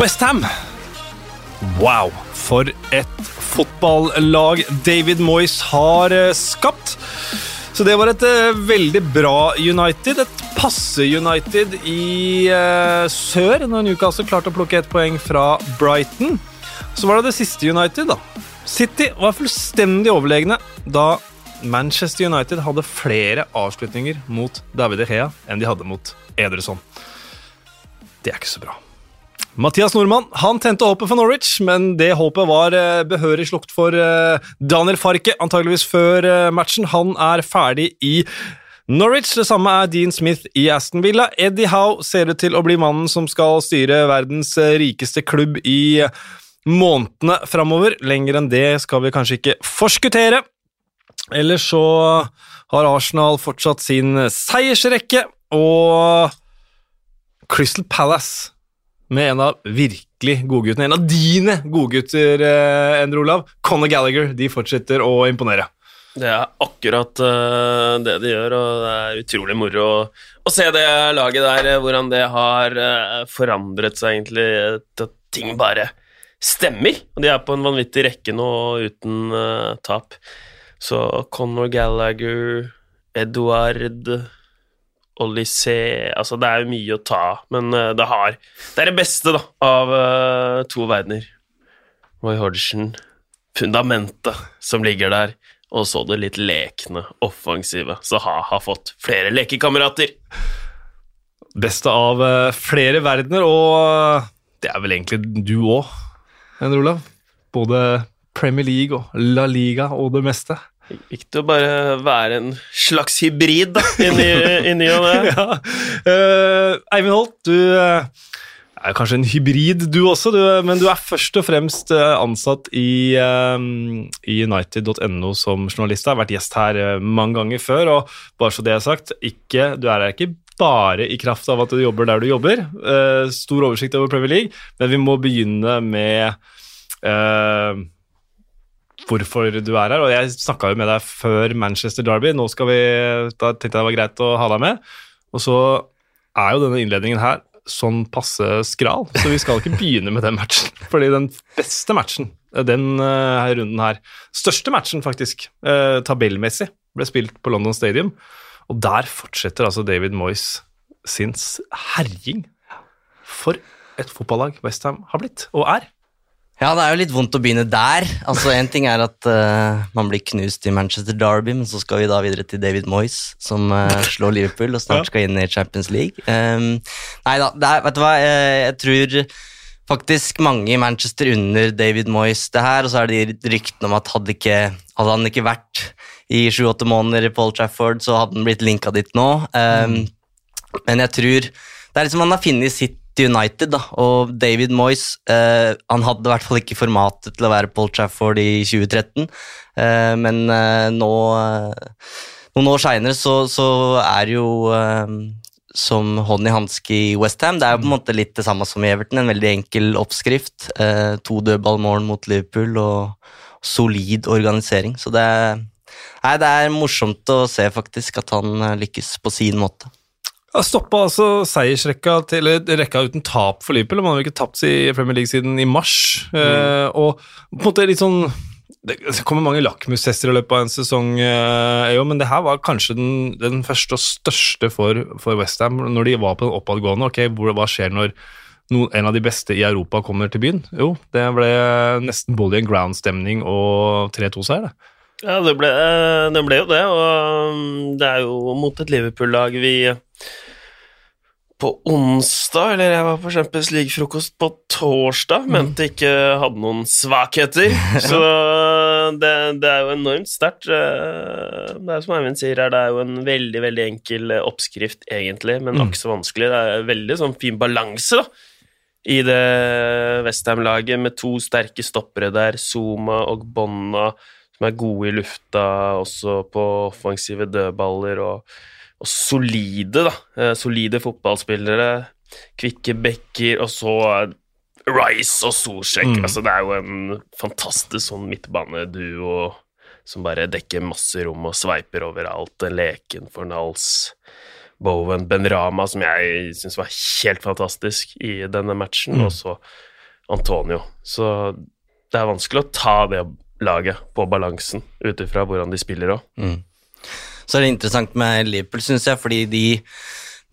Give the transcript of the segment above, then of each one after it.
Westham. Wow, for et fotballag David Moyes har eh, skapt. Så det var et uh, veldig bra United. Et passe United i uh, sør, når Newcastle klarte å plukke ett poeng fra Brighton. Så var det det siste United, da. City var fullstendig overlegne da Manchester United hadde flere avslutninger mot David Rea enn de hadde mot Ederson. Det er ikke så bra. Mathias Nordmann han tente håpet for Norwich, men det håpet var eh, behørig slukt for eh, Daniel Farke, antageligvis før eh, matchen. Han er ferdig i Norwich. Det samme er Dean Smith i Aston Villa. Eddie Howe ser ut til å bli mannen som skal styre verdens rikeste klubb i månedene framover. Lenger enn det skal vi kanskje ikke forskuttere. Ellers så har Arsenal fortsatt sin seiersrekke, og Crystal Palace med en av virkelig godguttene, en av dine godgutter, eh, Endre Olav, Conor Gallagher, de fortsetter å imponere. Det er akkurat uh, det de gjør, og det er utrolig moro å, å se det laget der, eh, hvordan det har uh, forandret seg, egentlig, til at ting bare stemmer. Og de er på en vanvittig rekke nå uten uh, tap. Så Conor Gallagher, Eduard Odyssey Altså, det er jo mye å ta, men uh, det har Det er det beste, da, av uh, to verdener. Roy Hodgson, fundamentet som ligger der, og så det litt lekne, offensive. Så ha har fått flere lekekamerater. Beste av uh, flere verdener, og det er vel egentlig du òg, Henrik Olav? Både Premier League og La Liga og det meste. Viktig å bare være en slags hybrid da, i ny og ne. uh, Eivind Holt, du uh, er kanskje en hybrid, du også, du, men du er først og fremst uh, ansatt i, i United.no som journalist. Jeg har vært gjest her mange ganger før, og bare så det er sagt, ikke, du er her ikke bare i kraft av at du jobber der du jobber. stor oversikt over Premier League, men vi må begynne med hvorfor du er her. Og jeg snakka jo med deg før Manchester Derby, nå skal vi, da tenkte jeg det var greit å ha deg med. Og så er jo denne innledningen her sånn passe skral, så vi skal ikke begynne med den matchen. Fordi den beste matchen, den her runden her, største matchen faktisk, uh, tabellmessig, ble spilt på London Stadium. Og der fortsetter altså David Moyes sin herjing. For et fotballag Westham har blitt, og er. Ja, det er jo litt vondt å begynne der. Altså, Én ting er at uh, man blir knust i Manchester Derby, men så skal vi da videre til David Moyes, som uh, slår Liverpool og snart skal inn i Champions League. Um, nei da, er, vet du hva, jeg, jeg, tror faktisk mange i Manchester under David Moyes det her, og så er det ryktene om at hadde, ikke, hadde han ikke vært i sju-åtte måneder i Paul Trafford, så hadde han blitt linka dit nå. Um, mm. Men jeg tror det er liksom han har funnet sitt United, da, og David Moyes eh, Han hadde i hvert fall ikke formatet til å være Paul Trafford i 2013, eh, men eh, nå eh, Noen år seinere så, så, er jo eh, som hånd i hanske i Westham. Det er jo på en måte litt det samme som i Everton, en veldig enkel oppskrift. To dødballmål mot Liverpool og solid organisering. Så det nei, det er morsomt å se faktisk at han lykkes på sin måte. Stoppa altså seiersrekka til eller, rekka uten tap for Liverpool. Man har jo ikke tapt i Premier League siden i mars. Mm. Eh, og på en måte litt sånn Det kommer mange lakmustester i løpet av en sesong, eh, jo, men det her var kanskje den, den første og største for, for Westham når de var på den oppadgående. Ok, hvor, Hva skjer når noen, en av de beste i Europa kommer til byen? Jo, det ble nesten Bolly and Ground-stemning og 3-2-seier, det. Ja, det ble, det ble, jo det, og um, det er jo mot et Liverpool-lag vi på onsdag, eller jeg var på Champions League-frokost på torsdag, mm. mente ikke hadde noen svakheter. Så det, det er jo enormt sterkt. Eh, det er som Eivind sier her, det er jo en veldig, veldig enkel oppskrift, egentlig, men nok så vanskelig. Det er veldig sånn fin balanse, da i det Westham-laget med to sterke stoppere der, Zuma og Bonna, som er gode i lufta, også på offensive dødballer, og, og solide, da. Eh, solide fotballspillere. Kvikke bekker, og så Rice og Solsjek. Mm. Altså, det er jo en fantastisk sånn midtbaneduo som bare dekker masse rom og sveiper overalt. En leken for Nals. Bowen Benrama, som jeg syns var helt fantastisk i denne matchen. Mm. Og så Antonio. Så det er vanskelig å ta det laget på balansen ut ifra hvordan de spiller òg. Mm. Så er det interessant med Liverpool, syns jeg, fordi de,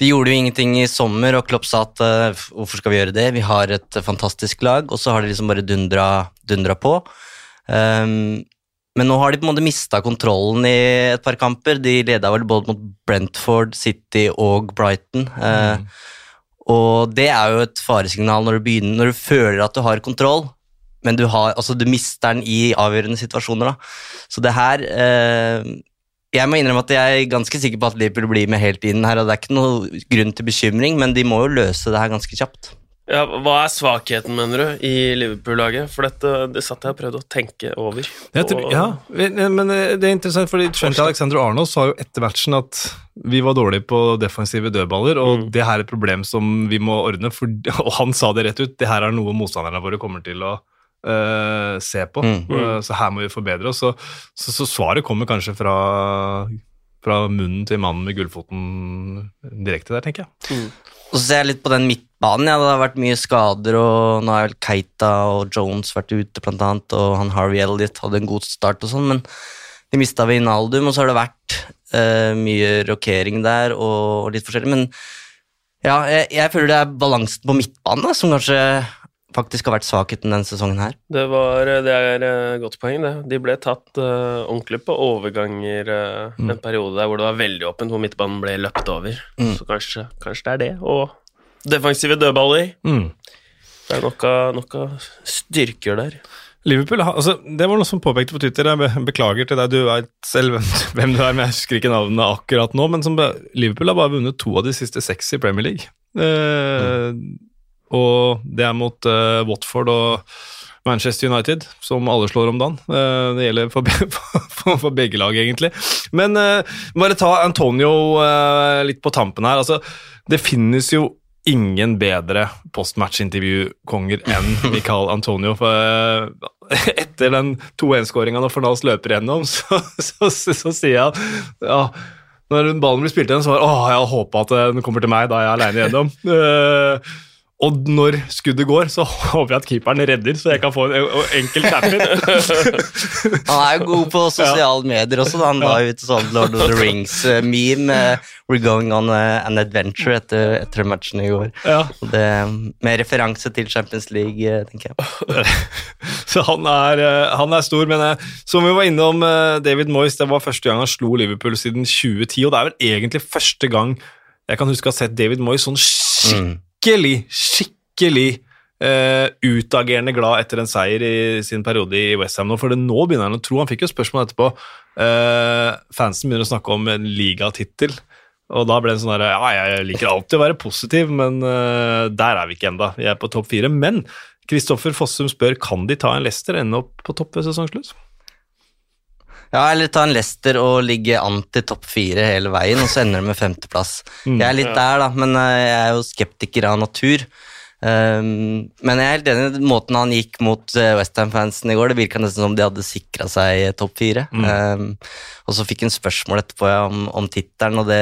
de gjorde jo ingenting i sommer, og Klopp sa at uh, hvorfor skal vi gjøre det, vi har et fantastisk lag, og så har de liksom bare dundra, dundra på. Um, men nå har de på en måte mista kontrollen i et par kamper. De leda vel både mot Brentford, City og Brighton. Uh, og det er jo et faresignal når du begynner, når du føler at du har kontroll, men du, har, altså, du mister den i avgjørende situasjoner. Da. Så det her eh, jeg må innrømme at jeg er ganske sikker på at Liverpool blir med helt inn her, og det er ikke noe grunn til bekymring, men de må jo løse det her ganske kjapt. Ja, Hva er svakheten, mener du, i Liverpool-laget? For dette, det satt jeg og prøvde å tenke over. Tror, ja, men eh, det er interessant, fordi Trent Alexander Arnold sa jo etter matchen at vi var dårlige på defensive dødballer, og mm. det her er et problem som vi må ordne. For, og han sa det rett ut, det her er noe motstanderne våre kommer til å uh, se på. Mm. Uh, så her må vi forbedre oss. Så, så, så, svaret kommer kanskje fra, fra munnen til mannen med gullfoten direkte der, tenker jeg. Mm. Og så ser jeg litt på den midtbanen. Ja, det har vært mye skader, og nå har vel Keita og Jones vært ute, blant annet, og han Harvey Elliot hadde en god start og sånn, men de mista Vinaldum, og så har det vært uh, mye rokering der og, og, litt forskjellig. Men ja, jeg, jeg føler det er balansen på midtbanen som kanskje faktisk har vært svakheten denne sesongen her. Det, var, det er et godt poeng, det. De ble tatt uh, ordentlig på overganger uh, mm. en periode der hvor det var veldig åpent, hvor midtbanen ble løpt over. Mm. Så kanskje, kanskje, det er det. Og defensive dødballer. Mm. Det er noe, styrker der. Liverpool, altså, Det var noe som påpekte på Twitter, jeg beklager til deg, du vet selv hvem du er, men jeg husker ikke navnet akkurat nå, men som, Liverpool har bare vunnet to av de siste seks i Premier League. Uh, mm. Og det er mot uh, Watford og Manchester United, som alle slår om dagen. Uh, det gjelder for, for, for, begge lag, egentlig. Men uh, bare ta Antonio litt på tampen her. Altså, det finnes jo ingen bedre postmatch-intervjukonger enn Michael Antonio. For etter den 2-1-skåringa når Fornals løper gjennom, så, så, så, så sier han ja, når ballen blir spilt igjen, så var det 'Å, jeg håpa at den kommer til meg da jeg er aleine gjennom. Og når skuddet går, så håper jeg at keeperen redder, så jeg kan få en enkel tap-in. han er jo god på sosiale ja. medier også. Da. Han la ut sånn Lord of the Rings-meme. Uh, We're going on an adventure etter, etter matchen i går. Ja. Det, med referanse til Champions League, uh, tenker jeg. så han er, han er, stor, men som vi var innom, David Moyes, det var første gang han slo Liverpool siden 2010, og det er vel egentlig første gang jeg kan huske å ha sett David Moyes sånn skikkelig mm skikkelig, skikkelig uh, utagerende glad etter en seier i sin periode i Westham nå, for nå begynner han å tro Han fikk jo spørsmål etterpå. Uh, fansen begynner å snakke om en ligatittel. Og da ble det sånn der Ja, jeg liker alltid å være positiv, men uh, der er vi ikke enda. Vi er på topp fire. Men Kristoffer Fossum spør kan de ta en Leicester ende opp på topp ved sesongslutt. Ja, eller ta en Leicester og ligge an til topp fire hele veien, og så ender det med femteplass. Mm, jeg er litt ja. der, da, men eh, jeg er jo skeptiker av natur. Um, men jeg er helt enig i måten han gikk mot uh, Westham-fansen i går. Det virka nesten som de hadde sikra seg topp fire. Mm. Um, og så fikk han spørsmål etterpå ja, om, om tittelen, og det,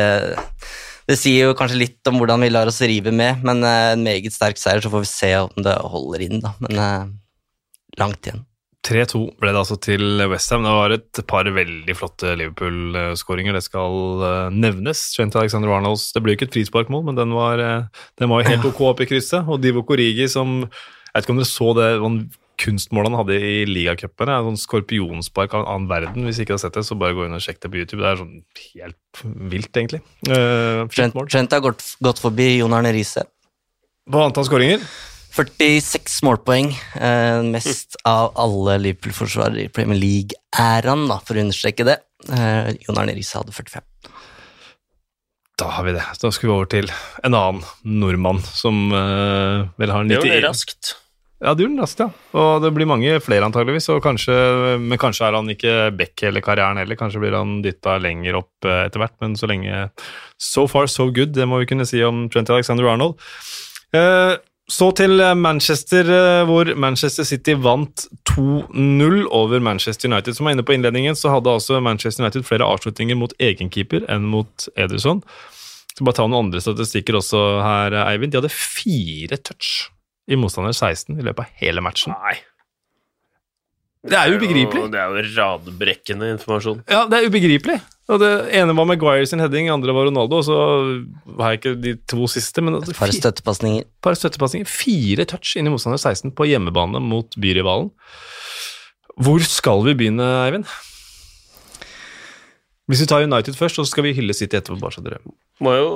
det sier jo kanskje litt om hvordan vi lar oss rive med, men uh, en meget sterk seier, så får vi se om det holder inn, da. Men uh, langt igjen. 3-2 ble det altså til Westham. Det var et par veldig flotte Liverpool-skåringer, det skal eh, nevnes. Trent Alexander Arnolds Det ble jo ikke et frisparkmål, men den var, eh, den var helt ok opp i krysset. Og Divo Korigi som Jeg vet ikke om dere så det kunstmålet han hadde i ligacupen. Sånn skorpionspark av en annen verden. Hvis ikke har sett det, så bare gå inn og sjekk det på YouTube. Det er sånn helt vilt, egentlig. Uh, Trent, Trent, har gått, gått forbi Jon Arne Riise. På antall skåringer? 46 målpoeng. Eh, mest av alle Liverpool-forsvarere i Premier League-æraen, for å understreke det. Eh, Jon Arne Riise hadde 45. Da har vi det. Da skal vi over til en annen nordmann som eh, vel har 90 Det gjorde det raskt. Ja, det gjorde den raskt, ja. Og det blir mange flere, antageligvis. Kanskje, men kanskje er han ikke back hele karrieren heller. Kanskje blir han dytta lenger opp uh, etter hvert. Men så lenge So far, so good. Det må vi kunne si om Trent Alexander Arnold. Uh, så til eh, Manchester, eh, hvor Manchester City vant 2-0 over Manchester United. Som var inne på innledningen, så hadde altså Manchester United flere avslutninger mot egenkeeper enn mot Ederson. Så bare ta noen andre statistikker også her, Eivind. De hadde fire touch i motstander 16 i løpet av hele matchen. Nei. Det er ubegripelig. Det er jo radbrekkende informasjon. Ja, det er ubegripelig. Og det ene var Maguire sin heading, andre var Ronaldo, og så har jeg ikke de to siste, men altså, par støttepasninger. par støttepasninger. Fire touch inn i motstander 16 på hjemmebane mot byrivalen. Hvor skal vi begynne, Eivind? Hvis vi tar United først, så skal vi hylle City etterpå. bare så dere... Må jo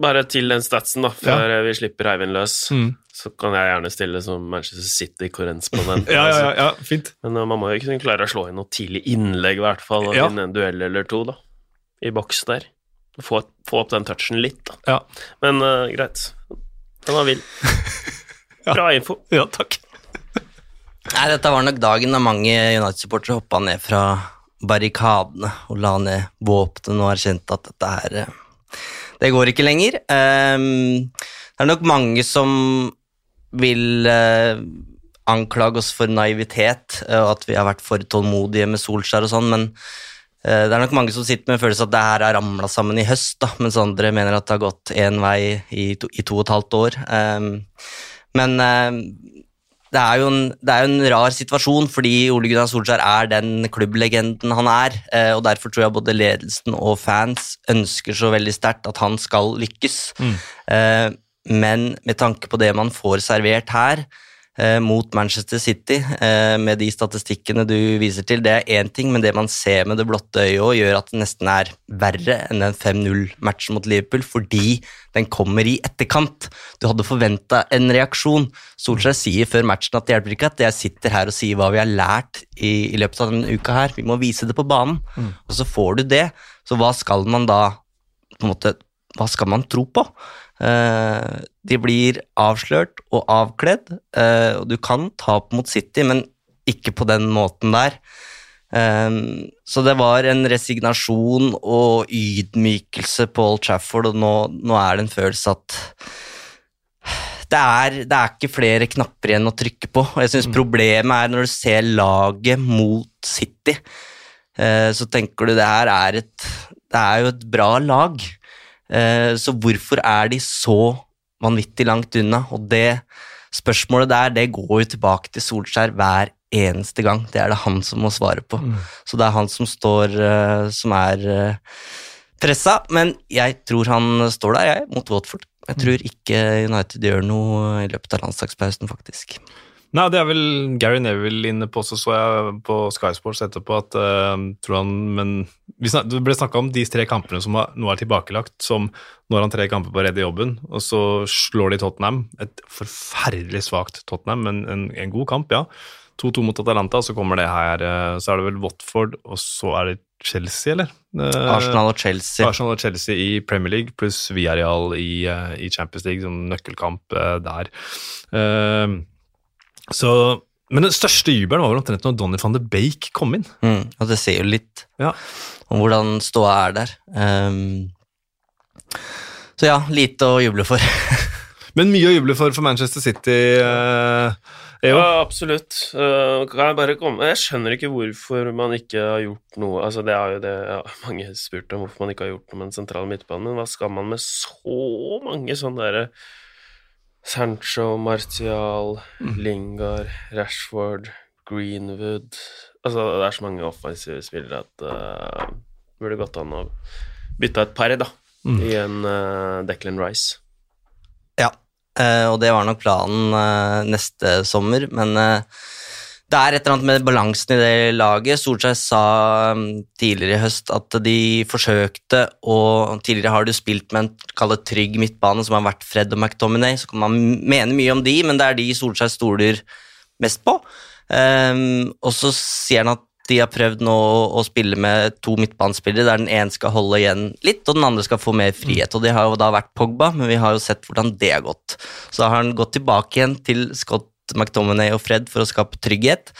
bare til den statsen, da, før vi slipper Eivind løs. Mm. Så kan jeg gjerne stille som Manchester City-korrespondent. Ja, ja, ja, ja, fint. Men uh, man må jo kunne klare å slå inn noe tidlig innlegg, i hvert fall, og Ja. vinne en duell eller to, da. I boks der. Få, få opp den touchen litt, da. Ja, Men uh, greit. Den var vill. Bra info. ja takk. Nei, dette var nok dagen da mange United-supportere hoppa ned fra barrikadene og la ned våpenet og erkjente at dette her eh, Det går ikke lenger. Um, det er nok mange som vil uh, anklage oss for naivitet eh, og at vi har vært for tålmodige med Solskjær og sånn, men uh, det er nok mange som sitter med en følelse at det her har ramla sammen i høst, da, mens andre mener at det har gått én vei i to, i to og et halvt år. Um, men eh, det er, jo en, det er jo en rar situasjon, fordi Ole Gunnar Solskjær er den klubblegenden han er. eh, og Derfor tror jeg både ledelsen og fans ønsker så veldig sterkt at han skal lykkes. Mm. men med tanke på det man får servert her eh, mot Manchester City, eh, med de statistikkene du viser til, det er én ting, men det man ser med det blotte øyet òg, gjør at det nesten er verre enn den 5-0-matchen mot Liverpool, fordi den kommer i etterkant. Du hadde forventa en reaksjon. Solskjær sier før matchen at det hjelper ikke at jeg sitter her og sier hva vi har lært i, i løpet av denne uka her. Vi må vise det på banen. Og så får du det. Så hva skal man da på en måte, Hva skal man tro på? Eh, de blir avslørt og avkledd, eh, og du kan tape mot City, men ikke på den måten der. Eh, så det var en resignasjon og ydmykelse på Old Trafford, og nå, nå er det en følelse at det er, det er ikke flere knapper igjen å trykke på. Og jeg synes problemet er når du ser laget mot City, så tenker du det her er et Det er jo et bra lag. Eh, så hvorfor er de så vanvittig langt unna? Og det spørsmålet der, det går jo tilbake til Solskjær hver eneste gang. Det er det han som må svare på. Så det er han som står eh, Som er eh, pressa, men jeg tror han står der, jeg, mot Watford. Jeg tror ikke United gjør noe i løpet av landslagspausen, faktisk. Nei, det er vel Gary Neville inne på, så så jeg på Sky Sports etterpå at uh, tror han, men vi snak, Det ble snakka om de tre kampene som nå er tilbakelagt, som nå har han tre kamper på å redde jobben, og så slår de Tottenham. Et forferdelig svakt Tottenham, men en, en god kamp, ja. 2-2 mot Atalanta, så kommer det her eh, Så er det vel Watford, og så er det Chelsea, eller? Eh, Arsenal og Chelsea. Arsenal og Chelsea i Premier League, pluss Villarreal i, i Champions League, sånn nøkkelkamp der. Eh, så, men den største jubelen var vel omtrent når Donny van de Bake kom inn. Mm, og det ser jo litt Ja. om hvordan ståa er der. Um, så ja, lite å juble for. Men mye å juble for for Manchester City. eh, Ja, absolutt. Uh, kan jeg bare komme Jeg skjønner ikke hvorfor man ikke har gjort noe Altså, det er jo det ja, mange spurte spurt om, hvorfor man ikke har gjort noe med den sentrale midtbanen, men hva skal man med så mange sånne derre Sancho, Martial, Lingard, Rashford, Greenwood. Altså, det er så mange offensive spillere at uh, burde gått an å bytte et par, da, i en uh, Declan Rice. Ja, uh, og det var nok planen uh, neste sommer, men eh, det er et eller annet med balansen i det laget. Solskjær sa mm, tidligere i høst at de forsøkte, og tidligere har de spilt med en kallet trygg midtbane som har vært Fred og McTominay, så kan man mene mye om de, men det er de Solskjær stoler mest på. Um, og så sier han at de har prøvd nå å, å spille med to midtbanespillere, der den ene skal holde igjen litt, og den andre skal få mer frihet. Og det har jo da vært Pogba, men vi har jo sett hvordan det har gått. Så da har han gått tilbake igjen til Scott McTominay og Fred for å skape trygghet.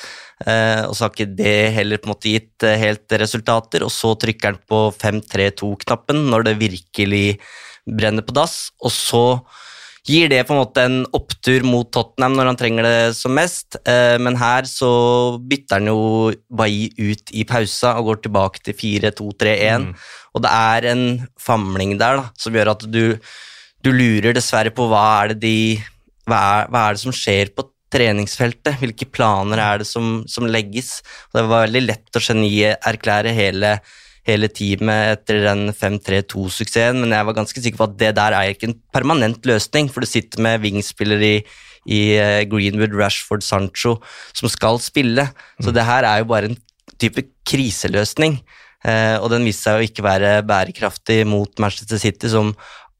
Eh, og så har ikke det heller på en måte gitt eh, helt resultater, og så trykker han på 5-3-2-knappen når det virkelig brenner på dass, og så gir det på en måte en opptur mot Tottenham når han trenger det som mest, eh, men her så bytter han jo Bailly ut i pausa og går tilbake til 4-2-3-1, og det er en famling der da, som gjør at du, du lurer dessverre på hva er det de hva er, hva er det som skjer på treningsfeltet? Hvilke planer er det som, som legges? Det var veldig lett å genierklære hele, hele teamet etter den 5-3-2-suksessen, men jeg var ganske sikker på at det der er ikke en permanent løsning, for du sitter med wingspillere i, i eh, Greenwood, Rashford, Sancho som skal spille. Så det her er jo bare en type kriseløsning. Eh, og den viste seg å ikke være bærekraftig mot Manchester City, som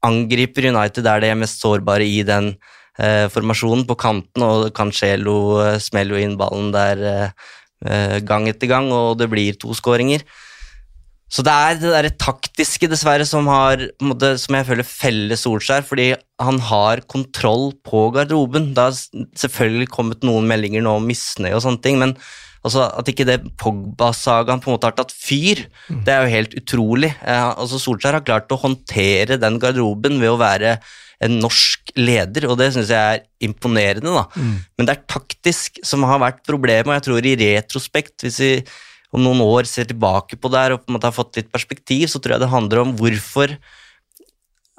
angriper United der de er mest sårbare i den eh, formasjonen på kanten, og Cancelo eh, smeller jo inn ballen der eh, eh, gang etter gang, og det blir to skåringer. Så det er det derre taktiske, dessverre, som, har, som jeg føler feller Solskjær, fordi han har kontroll på garderoben. Det har selvfølgelig kommet noen meldinger nå om misnøye og sånne ting, men altså, at ikke det Pogba-sagaen på en måte har tatt fyr, det er jo helt utrolig. Eh, altså, Solskjær har klart å håndtere den garderoben ved å være en norsk leder, og det syns jeg er imponerende. da. Men det er taktisk som har vært problemet, og jeg tror i retrospekt, hvis vi om noen år ser tilbake på det her og på en måte har fått litt perspektiv, så tror jeg det handler om hvorfor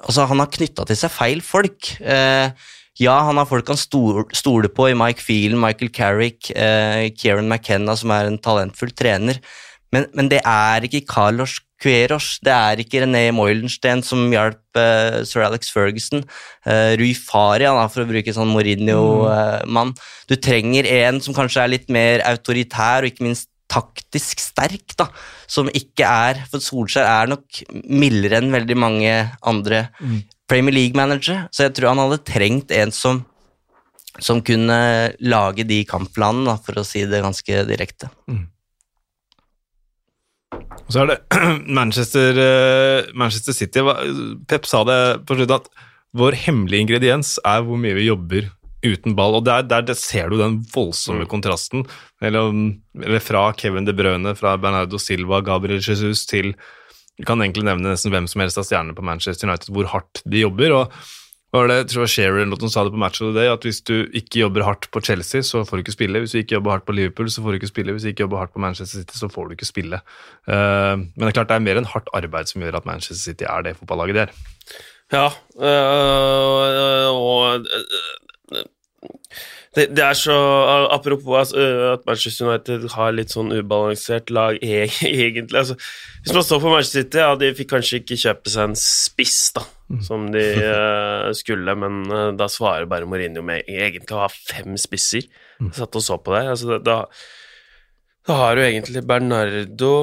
Altså, han har knytta til seg feil folk. Eh, ja, han har folk han stol, stoler på i Mike Phelan, Michael Carrick, eh, Kieran McKenna, som er en talentfull trener, men, men det er ikke Carlos Cueros, det er ikke René Moilenstein som hjalp uh, sir Alex Ferguson. Uh, Rui Faria, da, for å bruke sånn Mourinho-mann. du trenger en som kanskje er litt mer autoritær og ikke minst taktisk sterk, da, som ikke er For Solskjær er nok mildere enn veldig mange andre Premier League-managere, så jeg tror han hadde trengt en som som kunne lage de kampplanene, for å si det ganske direkte. Og så er det Manchester, eh, Manchester City. Pep sa det på slutten at vår hemmelige ingrediens er hvor mye vi jobber uten ball. Og der, der, der ser du den voldsomme kontrasten eller, eller fra Kevin De Bruyne, fra Bernardo Silva, Gabriel Jesus til Du kan egentlig nevne nesten hvem som helst av stjernene på Manchester United, hvor hardt de jobber. og var det, jeg tror var Shearer eller noe sa det på Match of the Day, at hvis du ikke jobber hardt på Chelsea, så får du ikke spille. Hvis du ikke jobber hardt på Liverpool, så får du ikke spille. Hvis du ikke jobber hardt på Manchester City, så får du ikke spille. Uh, men det er klart det er mer enn hardt arbeid som gjør at Manchester City er det fotballaget de er. Ja, øh, og øh, det, det er så Apropos altså, at Manchester United har litt sånn ubalansert lag egentlig. Altså, hvis man står på Manchester City, ja, de fikk kanskje ikke kjøpe seg en spiss, da, som de øh, skulle, men øh, da svarer bare Mourinho med egentlig å ha fem spisser. Jeg satt og så på det. Altså, da, da har du egentlig Bernardo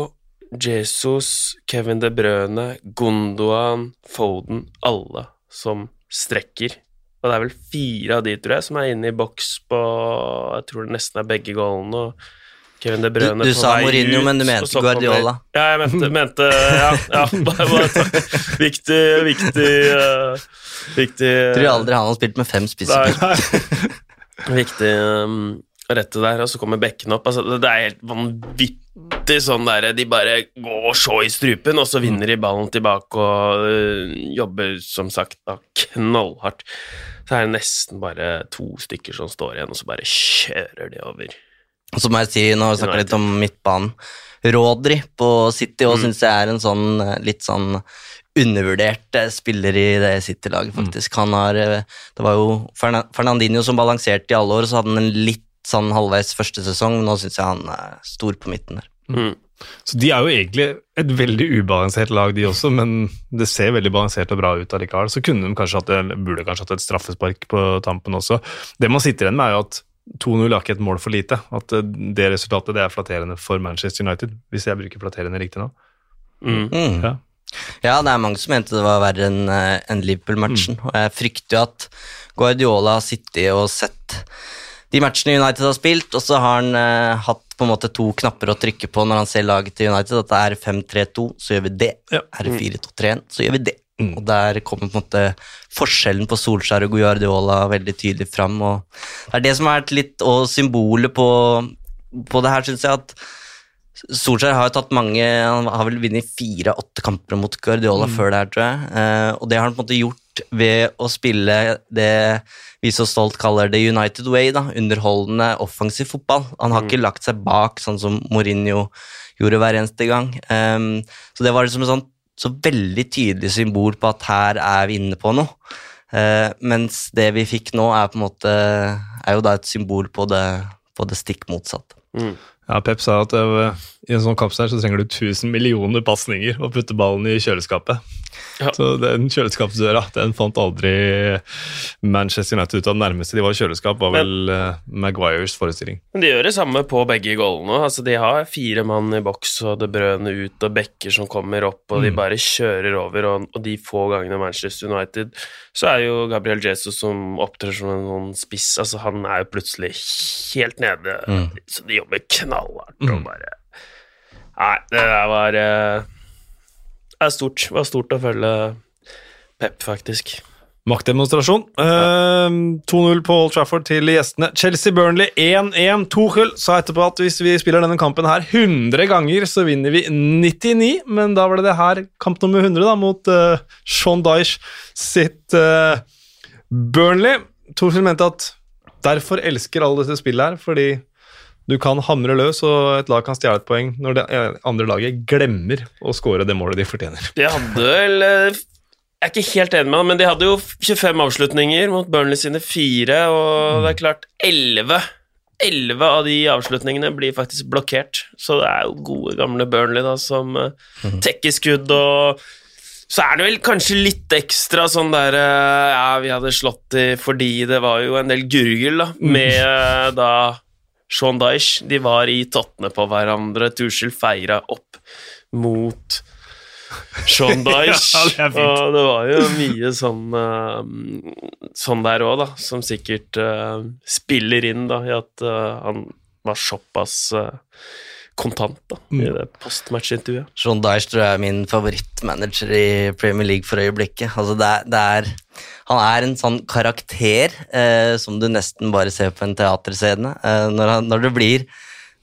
Jesus, Kevin De Brøne, Gondoan, Foden, alle som strekker. Og det er vel fire av de, tror jeg, som er inne i boks på Jeg tror det nesten er begge goalene. og Kevin De Brøne Du- du sa Mourinho, ut, men du mente så Guardiola. Ja, jeg mente, mente Ja, ja bare, bare, viktig, viktig uh, Viktig uh, tror aldri han har spilt med fem spisser. Viktig um, rette der, og så kommer bekken opp. Altså, det er helt vanvittig sånn der De bare går så i strupen, og så vinner de ballen tilbake og uh, jobber som sagt da knallhardt. Så er det nesten bare to stykker som står igjen, og så bare kjører de over. Og så må jeg si, nå har vi snakka litt om midtbanen. Rodri på City Mm. og synes jeg er en sånn eh, litt sånn undervurdert eh, spiller i det City-laget, Mm. faktisk. Han har eh, Det var jo Fernandinho som balanserte i alle år, og så hadde han en litt sånn halvveis første sesong, nå syns jeg han er stor på midten der. Mm. Så de er jo egentlig et veldig ubalansert lag, de også, men det ser veldig balansert og bra ut allikevel. Så kunne de kanskje hatt, burde kanskje hatt et straffespark på tampen også. Det man sitter igjen med, er jo at 2-0 er ikke et mål for lite. At eh, det resultatet det er flatterende for Manchester United, hvis jeg bruker flatterende riktig nå. Mm. Mm. Ja. Ja, det er mange som mente det var verre enn en Liverpool-matchen. Og jeg frykter jo at Guardiola har sittet og sett de matchene United har spilt, og så har han eh, hatt på en måte to knapper å trykke på når han ser laget til United. At det er 5-3-2, så gjør vi det. Ja. Er det 4-2-3-1, så gjør vi det. Mm. Og der kommer på en måte forskjellen på Solskjær og Guardiola veldig tydelig fram. Og det er det som vært litt og symbolet på, på det her, syns jeg. at Solskjær har jo tatt mange Han har vel vunnet fire-åtte kamper mot Guardiola før det her, tror jeg. Eh, og det har han på en måte gjort ved å spille det vi så stolt kaller det United Way, da, underholdende offensiv fotball. Han har ikke lagt seg bak, sånn som Mourinho gjorde hver eneste gang. Um, så det var liksom en sånt så veldig tydelig symbol på at her er vi inne på noe. Eh, mens det vi fikk nå, er på en måte er jo da et symbol på det, på det stikk motsatte. Mm. Ja, Pep sa at øh, i en sånn kamp så trenger du 1000 millioner pasninger å putte ballen i kjøleskapet. Ja. Så den kjøleskapsdøra den fant aldri Manchester United ut av. Det nærmeste de var kjøleskap, var vel øh, Maguires forestilling. Men de gjør det samme på begge goalene. Altså, de har fire mann i boks og det brødene ut og bekker som kommer opp, og de Mm. bare kjører over. Og, og de få gangene Manchester United Så er jo Gabriel Jesus som opptrer som en sånn spiss Altså, han er jo plutselig helt nede, Mm. så de jobber knallhardt og Mm. bare Nei, det der var eh, er stort. Det var stort å følge Pep, faktisk. Maktdemonstrasjon. Eh, 2-0 på Old Trafford til gjestene. Chelsea-Burnley 1-1. Tuchel sa etterpå at hvis vi spiller denne kampen her 100 ganger, så vinner vi 99, men da var det det her kamp nummer 100 da, mot uh, Sean Dyche sitt uh, Burnley. Tuchel mente at derfor elsker alle dette spillet her, fordi du kan hamre løs, og et lag kan stjele et poeng når det eh, andre laget glemmer å score det målet de fortjener. De hadde vel eh, Jeg er ikke helt enig med han, men de hadde jo 25 avslutninger mot Burnley sine fire, og det er klart 11 11 av de avslutningene blir faktisk blokkert, så det er jo gode, gamle Burnley da, som uh, tekker skudd og så er det vel kanskje litt ekstra sånn der eh, Ja, vi hadde slått de fordi det var jo en del gurgel, da, med eh, da Sean Dyche. De var i tottene på hverandre. Tuschel feira opp mot Sean Dyche. Ja, det og det var jo mye sånn uh, Sånn der òg, da, som sikkert uh, spiller inn da, i at uh, han var såpass kontant da, i Mm. det postmatch-intervjuet. Sean Dyche tror jeg er min favorittmanager i Premier League for øyeblikket. Altså det er, det er, han er en sånn karakter eh, som du nesten bare ser på en teaterscene. Eh, når, han, når det blir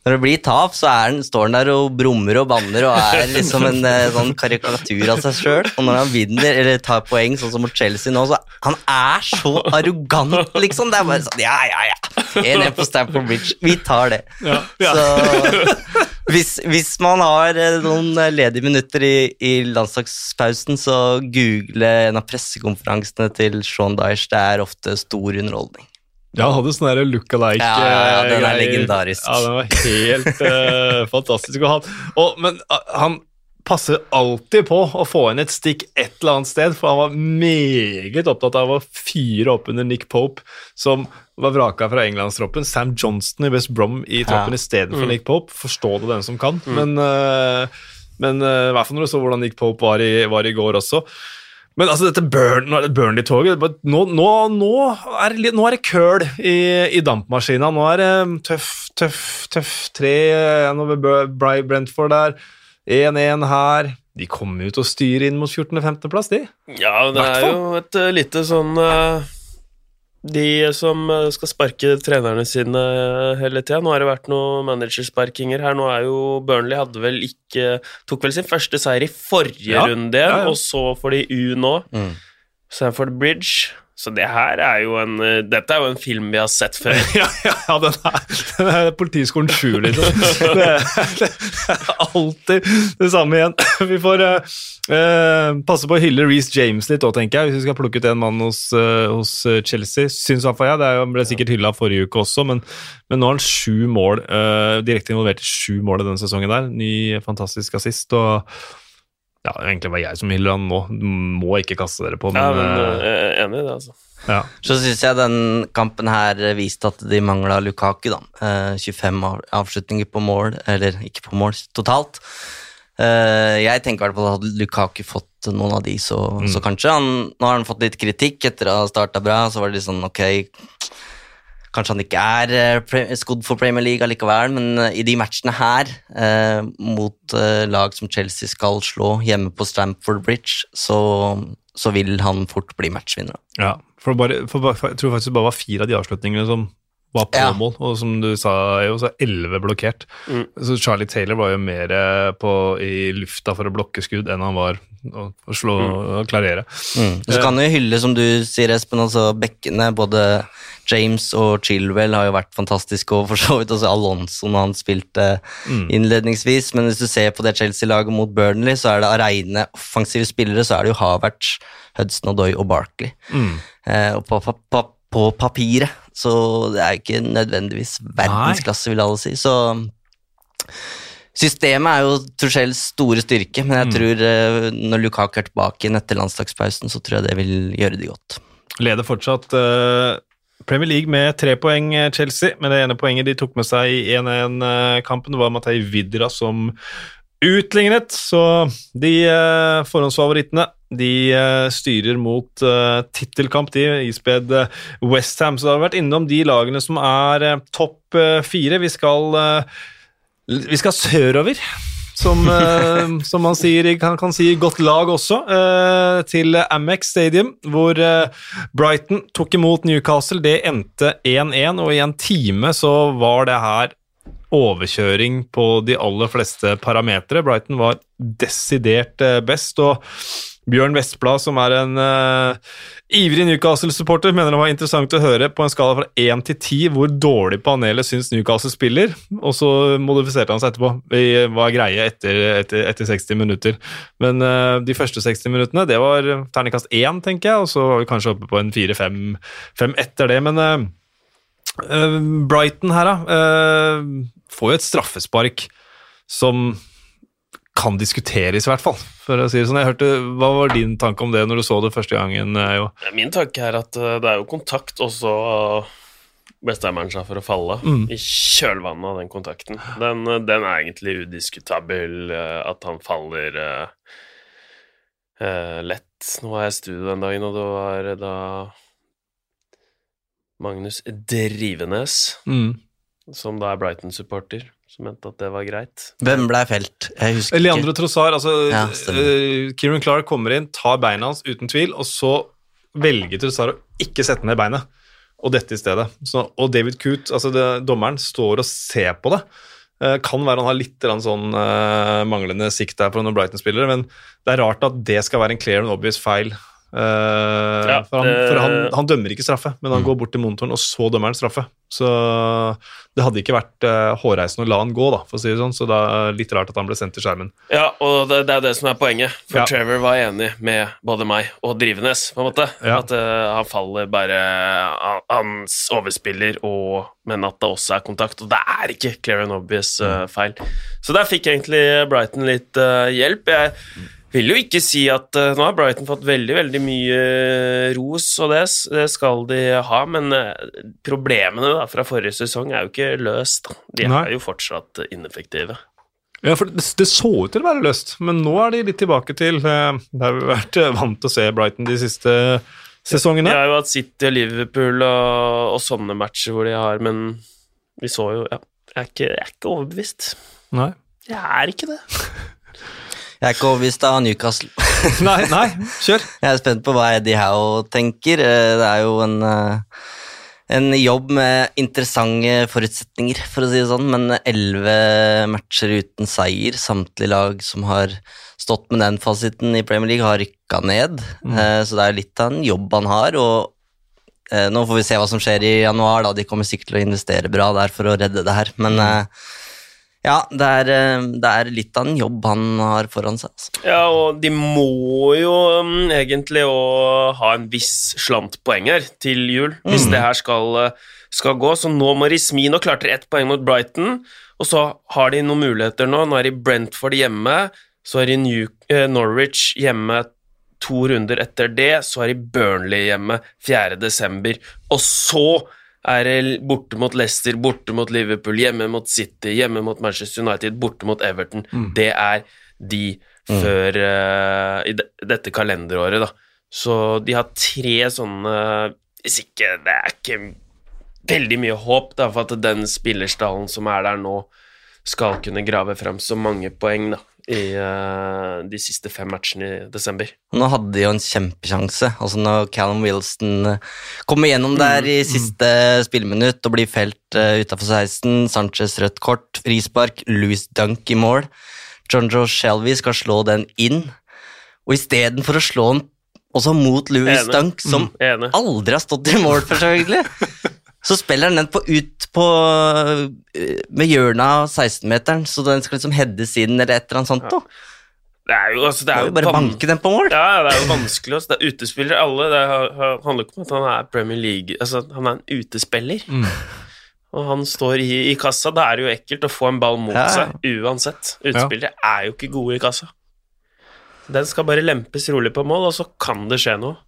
når det blir tap, så er han, står han der og brummer og banner og er liksom en eh, sånn karikatur av seg sjøl. Og når han vinner eller tar poeng, sånn som mot Chelsea nå, så han er så arrogant, liksom. Det er bare sånn Ja, ja, ja. 1-1 på Stamford Bridge. Vi tar det. Ja, ja. Så hvis, hvis man har eh, noen ledige minutter i, i landslagspausen, så google en av pressekonferansene til Sean Dyche. Det er ofte stor underholdning. Ja, han hadde sånn der look-alike Ja, ja, ja, den er legendarisk. Ja, den var helt uh, fantastisk. Og han, og, men uh, han passer alltid på å få inn et stikk et eller annet sted, for han var meget opptatt av å fyre opp under Nick Pope, som var vraka fra englandstroppen. Sam Johnston i West Brom i troppen Ja. istedenfor Mm. Nick Pope. Forstå det, den som kan. Men, uh, men eh, i hvert fall når du så hvordan Nick Pope var i, var i går også. Men altså, dette Burn, Burnley-toget bare- nå, nå, nå, er det nå er det køl i, i dampmaskina. Nå er det tøff, tøff, tøff. Tre over Bry Brentford der. 1-1 her. De kommer jo til å styre inn mot 14.-15.-plass, de. Ja, det er jo et uh, lite sånn uh, De som uh, skal sparke trenerne sine uh, hele tida. Nå har det vært noen managersparkinger her. Nå er jo Burnley hadde vel ikke Tok vel sin første seier i forrige Ja, runde, ja, ja. og så får de U nå. Mm. Sanford Bridge. Så det her er jo en uh, Dette er jo en film vi har sett før. Ja, ja, den, er, den er Politiskolen 7, liksom. Det det er alltid det samme igjen. Vi får eh, passe på å hylle Reece James litt òg, tenker jeg, hvis vi skal plukke ut en mann hos, uh, hos Chelsea. Syns i hvert fall jeg. Det er ble sikkert hylla forrige uke også, men, men nå har han sju mål. Uh, direkte involvert i sju mål i denne sesongen der. Ny fantastisk assist. og ja, Egentlig var jeg som hyller han nå. Må ikke kaste dere på, men, Ja, men uh, jeg er enig i det, altså. ja. Så syns jeg den kampen her viste at de mangla Lukaku, da. Eh, 25 avslutninger på mål, eller ikke på mål totalt. Eh, jeg tenker i hvert fall at hadde Lukaku fått noen av de, så, så kanskje han Nå har han fått litt kritikk etter å ha starta bra, så var det litt sånn ok Kanskje han ikke er eh, skodd for Premier League allikevel, men eh, i de matchene her, eh, mot eh, lag som Chelsea skal slå hjemme på Stamford Bridge, så, så vil han fort bli matchvinner. Ja, for, bare, for, for jeg tror faktisk det bare var fire av de avslutningene som var på Ja. mål, og som du sa, jo, så elleve blokkert. Mm. Så Charlie Taylor var jo mer eh, på, i lufta for å blokke skudd enn han var å, å slå og klarere. Mm. Så kan vi hylle, som du sier, Espen, altså bekkene. Både James og Chilwell har jo vært fantastiske, og for så vidt også Alonso når han spilte Mm. innledningsvis. Men hvis du ser på det Chelsea-laget mot Burnley, så er det av reine offensive spillere, så er det jo Havertz, Hudson Odoi og Barkley. Mm. Eh, og på, på, på, på papiret, så det er ikke nødvendigvis verdensklasse, vil alle si. Så systemet er jo Tuchels store styrke, men jeg tror eh, når Lukaku er tilbake igjen etter landslagspausen, så tror jeg det vil gjøre de godt. Leder fortsatt eh, Premier League med tre poeng, eh, Chelsea. Men det ene poenget de tok med seg i 1-1-kampen, var Matei Vidra som utlignet. Så de eh, forhåndsfavorittene de eh, styrer mot uh, tittelkamp, de, ispedd uh, Westham. Så det har vært innom de lagene som er uh, topp fire. Vi skal, vi skal sørover. Som, som man sier, kan, kan si godt lag også, til Amex Stadium, hvor Brighton tok imot Newcastle. Det endte 1-1, og i en time så var det her overkjøring på de aller fleste parametere. Brighton var desidert best. og Bjørn Vestblad, som er en uh, ivrig Newcastle-supporter, mener det var interessant å høre på en skala fra 1 til 10 hvor dårlig panelet syns Newcastle spiller, og så modifiserte han seg etterpå. Vi var greie etter, etter, etter 60 minutter. Men uh, de første 60 minuttene, det var terningkast 1, tenker jeg, og så var vi kanskje oppe på en 4-5 etter det. Men uh, Brighton her, da, får jo et straffespark som kan diskuteres, i hvert fall. for å si det sånn. Jeg hørte, Hva var din tanke om det når du så det første gangen? Eh, jo? Min tanke er at eh, det er jo kontakt, og så bestemmer han seg for å falle mm. i kjølvannet av den kontakten. Den, eh, den, er egentlig udiskutabel, at han faller uh, lett. Nå var jeg i studio den dagen, og det var da Magnus Drivenes, mm. som da er Brighton-supporter som mente at det var greit. Hvem ble felt? Jeg husker Leandro Trossard. Altså, ja, uh, Kieran Clark kommer inn, tar beina hans uten tvil, og så velger Trossard å ikke sette ned beinet og dette i stedet. Så, og David Coot, altså det, dommeren, står og ser på det. Uh, kan være han har litt sånn uh, manglende sikt der på noen Brighton-spillere, men det er rart at det skal være en clear and obvious feil ja, for, han, for han, han, dømmer ikke straffe, men han mm. går bort til monitoren, og så dømmer han straffe. Så det hadde ikke vært uh, hårreisende å la han gå, da, for å si det sånn. Så det er litt rart at han ble sendt til skjermen. Ja, og det, det er det som er poenget. For ja. Trevor var enig med både meg og Drivenes, på en måte. Ja. At uh, han faller bare Hans overspiller, og, men at det også er kontakt. Og det er ikke clear and obvious mm. feil. Så der fikk egentlig Brighton litt hjelp. Jeg vil jo ikke si at uh, Nå har Brighton fått veldig veldig mye eh, ros, og det, det skal de ha, men uh, problemene da, fra forrige sesong er jo ikke løst. De Nei. er jo fortsatt ineffektive. Ja, for det, det, så ut til å være løst, men nå er de litt tilbake til det Der vi har vært vant til å se Brighton de siste sesongene. De har jo hatt City og Liverpool og, og, sånne matcher hvor de har Men vi så jo Ja, jeg er ikke, jeg er ikke overbevist. Nei. Jeg er ikke det. Jeg er ikke overbevist av Newcastle. nei, nei, kjør. Jeg er spent på hva Eddie Howe tenker. Eh, det er jo en, eh, en jobb med interessante forutsetninger, for å si det sånn, men elleve matcher uten seier. Samtlige lag som har stått med den fasiten i Premier League, har rykka ned. Mm. Eh, så det er litt av en jobb han har. og nå får vi se hva som skjer i januar. da, De kommer sikkert til å investere bra der for å redde det her. Men mm. Ja, det er, eh, det er, litt av en jobb han har foran seg. Altså. Ja, og de må jo um, egentlig ha en viss slant poeng her til jul, mm. hvis det her skal, eh, skal, gå. Så nå må Rismino klarte ett poeng mot Brighton, og så har de noen muligheter nå. Nå er de Brentford hjemme, så er de New, eh, Norwich hjemme to runder etter det, så er de Burnley hjemme 4. desember, og så er borte mot Leicester, borte mot Liverpool, hjemme mot City, hjemme mot Manchester United, borte mot Everton. Mm. Det er de mm. før uh, i de, dette kalenderåret, da. Så de har tre sånne Hvis ikke Det er ikke veldig mye håp da, for at den spillerstallen som er der nå, skal kunne grave frem så mange poeng, da i uh, de siste fem matchene i desember. Nå hadde de jo en kjempesjanse. Altså Når Callum Wilson eh, kommer gjennom der i mm, mm. siste mm. spilleminutt og blir felt uh, utafor 16, Sanchez rødt kort, frispark, Louis Dunk i mål. John Joe Shelby skal slå den inn, og istedenfor å slå den også mot Louis Dunk, som mm, aldri har stått i mål, selvfølgelig Så spiller han den på ut på med hjørnet av 16-meteren, så den skal liksom heades inn eller et eller annet sånt. Ja. Det er jo, altså, det er jo bare banke den på mål. Ja, det er jo vanskelig. Også. Det er utespillere, alle. Det handler ikke om at han er Premier League Altså, han er en utespiller. Mm. Og han står i, i kassa. Da er det jo ekkelt å få en ball mot Ja, ja. seg, uansett. Utespillere er jo ikke gode i kassa. Den skal bare lempes rolig på mål, og så kan det skje noe.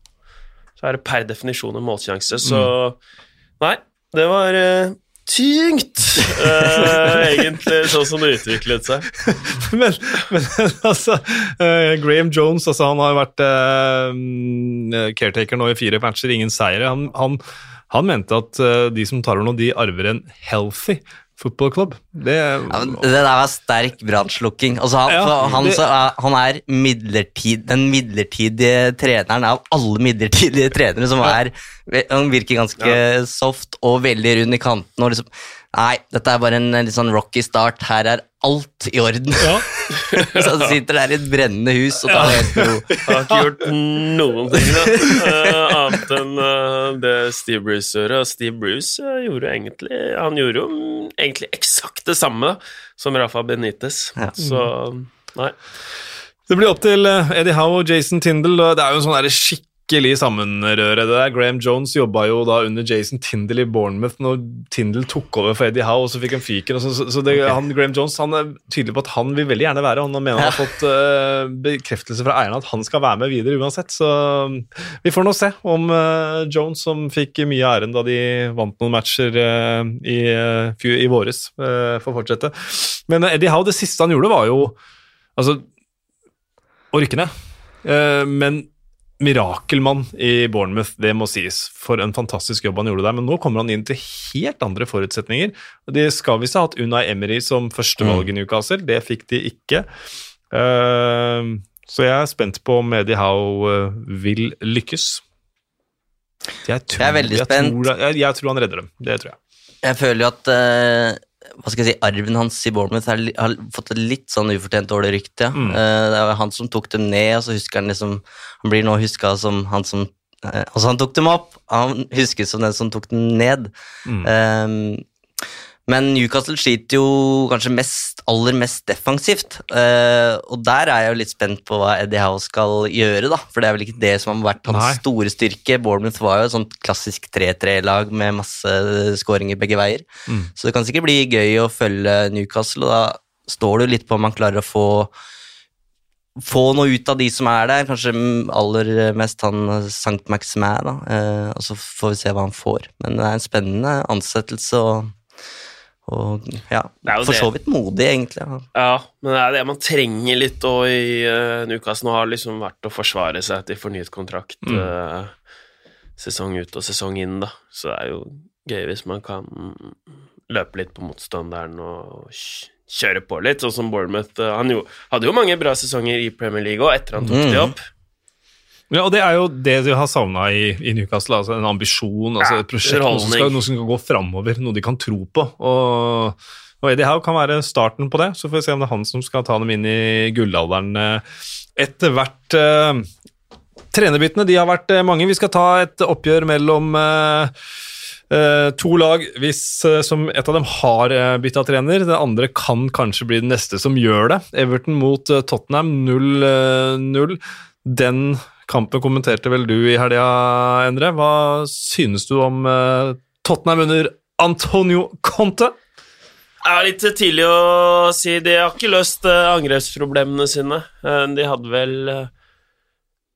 Så er det per definisjon en målsjanse, så Mm. Nei, det var uh, tyngt, uh, egentlig, sånn som det utviklet seg. men, men altså uh, Graham Jones altså, han har vært eh, caretaker nå i fire matcher, ingen seire. Han, han, han mente at eh, de som tar over nå, de arver en healthy football club. Det, Ja, det der var sterk brannslukking. Altså, han, Ja, han, han er midlertid, den midlertidige treneren av alle midlertidige trenere som er Han virker ganske soft og veldig rund i kanten. Og liksom, nei, dette er bare en litt sånn rocky start. Her er alt i orden. ja. så han sitter der i et brennende hus og tar ja. helt ro. Har ikke gjort noen ting, da. Uh, annet enn uh, det Steve Bruce gjorde. Og Steve Bruce uh, gjorde egentlig Han gjorde jo mm, egentlig eksakt det samme som Rafa Benitez. Ja. Så nei. Det blir opp til eh, Eddie Howe og Jason Tindle, og Det er jo en sånn der skikkelig sammenrøre. det der. Graham Jones jobba jo da under Jason Tindle i Bournemouth når Tindle tok over for Eddie Howe, og så fikk han fyken. Så, så, det, okay. han, Graham Jones han er tydelig på at han vil veldig gjerne være, han mener han har fått uh, bekreftelse fra eierne at han skal være med videre uansett. Så um, vi får nå se om uh, Jones, som fikk mye av æren da de vant noen matcher uh, i, i våres, får fortsette. Men Eddie Howe, det siste han gjorde, var jo altså å rykke ned. Men mirakelmann i Bournemouth, det må sies. For en fantastisk jobb han gjorde der. Men nå kommer han inn til helt andre forutsetninger. Og De skal visst ha hatt Unai Emery som førstevalg i Newcastle. Det fikk de ikke. Uh, så jeg er spent på om Eddie Howe eh, vil lykkes. Jeg, tror, Jeg er veldig spent. tror, jeg, jeg tror han redder dem. Det tror jeg. Jeg føler jo at eh, hva skal jeg si, arven hans i Bournemouth har, har fått et litt sånn ufortjent dårlig rykte. Ja. Mm. Eh, det var han som tok dem ned, og så husker han liksom Han blir nå huska som han som eh, Altså, han tok dem opp, han huskes som den som tok dem ned. Mm. Eh, men Newcastle sliter jo kanskje mest, aller mest defensivt. eh, og der er jeg jo litt spent på hva Eddie Howe skal gjøre, da. For det er vel ikke det som har vært hans Nei. store styrke. Bournemouth var jo et sånt klassisk 3-3-lag med masse skåringer begge veier. Mm. Så det kan sikkert bli gøy å følge Newcastle, og da står det jo litt på om han klarer å få få noe ut av de som er der, kanskje aller mest han Sankt Maximin, da. Eh, og så får vi se hva han får. Men det er en spennende ansettelse, og, og ja, for så vidt modig, egentlig. Ja. Ja, men det er det man trenger litt òg i uh, Newcastle. Nå har liksom vært å forsvare seg til fornyet kontrakt Mm. uh, sesong ut og sesong inn, da. Så det er jo gøy hvis man kan løpe litt på motstanderen og kjøre på litt, sånn som Bournemouth. Uh, han jo, hadde jo mange bra sesonger i Premier League òg, etter han tok Mm. de opp. Ja, og Det er jo det de har savna i, i Newcastle. altså En ambisjon, altså et prosjekt noe som, skal, noe som kan gå framover, noe de kan tro på. Og, og Eddie Howe kan være starten på det. Så får vi se om det er han som skal ta dem inn i gullalderen etter hvert. eh, Trenerbyttene de har vært eh, mange. Vi skal ta et oppgjør mellom eh, Uh, to lag hvis, uh, som et av dem har uh, bytta trener. Det andre kan kanskje bli den neste som gjør det. Everton mot uh, Tottenham 0-0. Den kampen kommenterte vel du i helga, Endre. Hva synes du om eh, Tottenham under Antonio Conte? Det er litt tidlig å si. De har ikke løst eh, angrepsproblemene sine. Eh, De hadde vel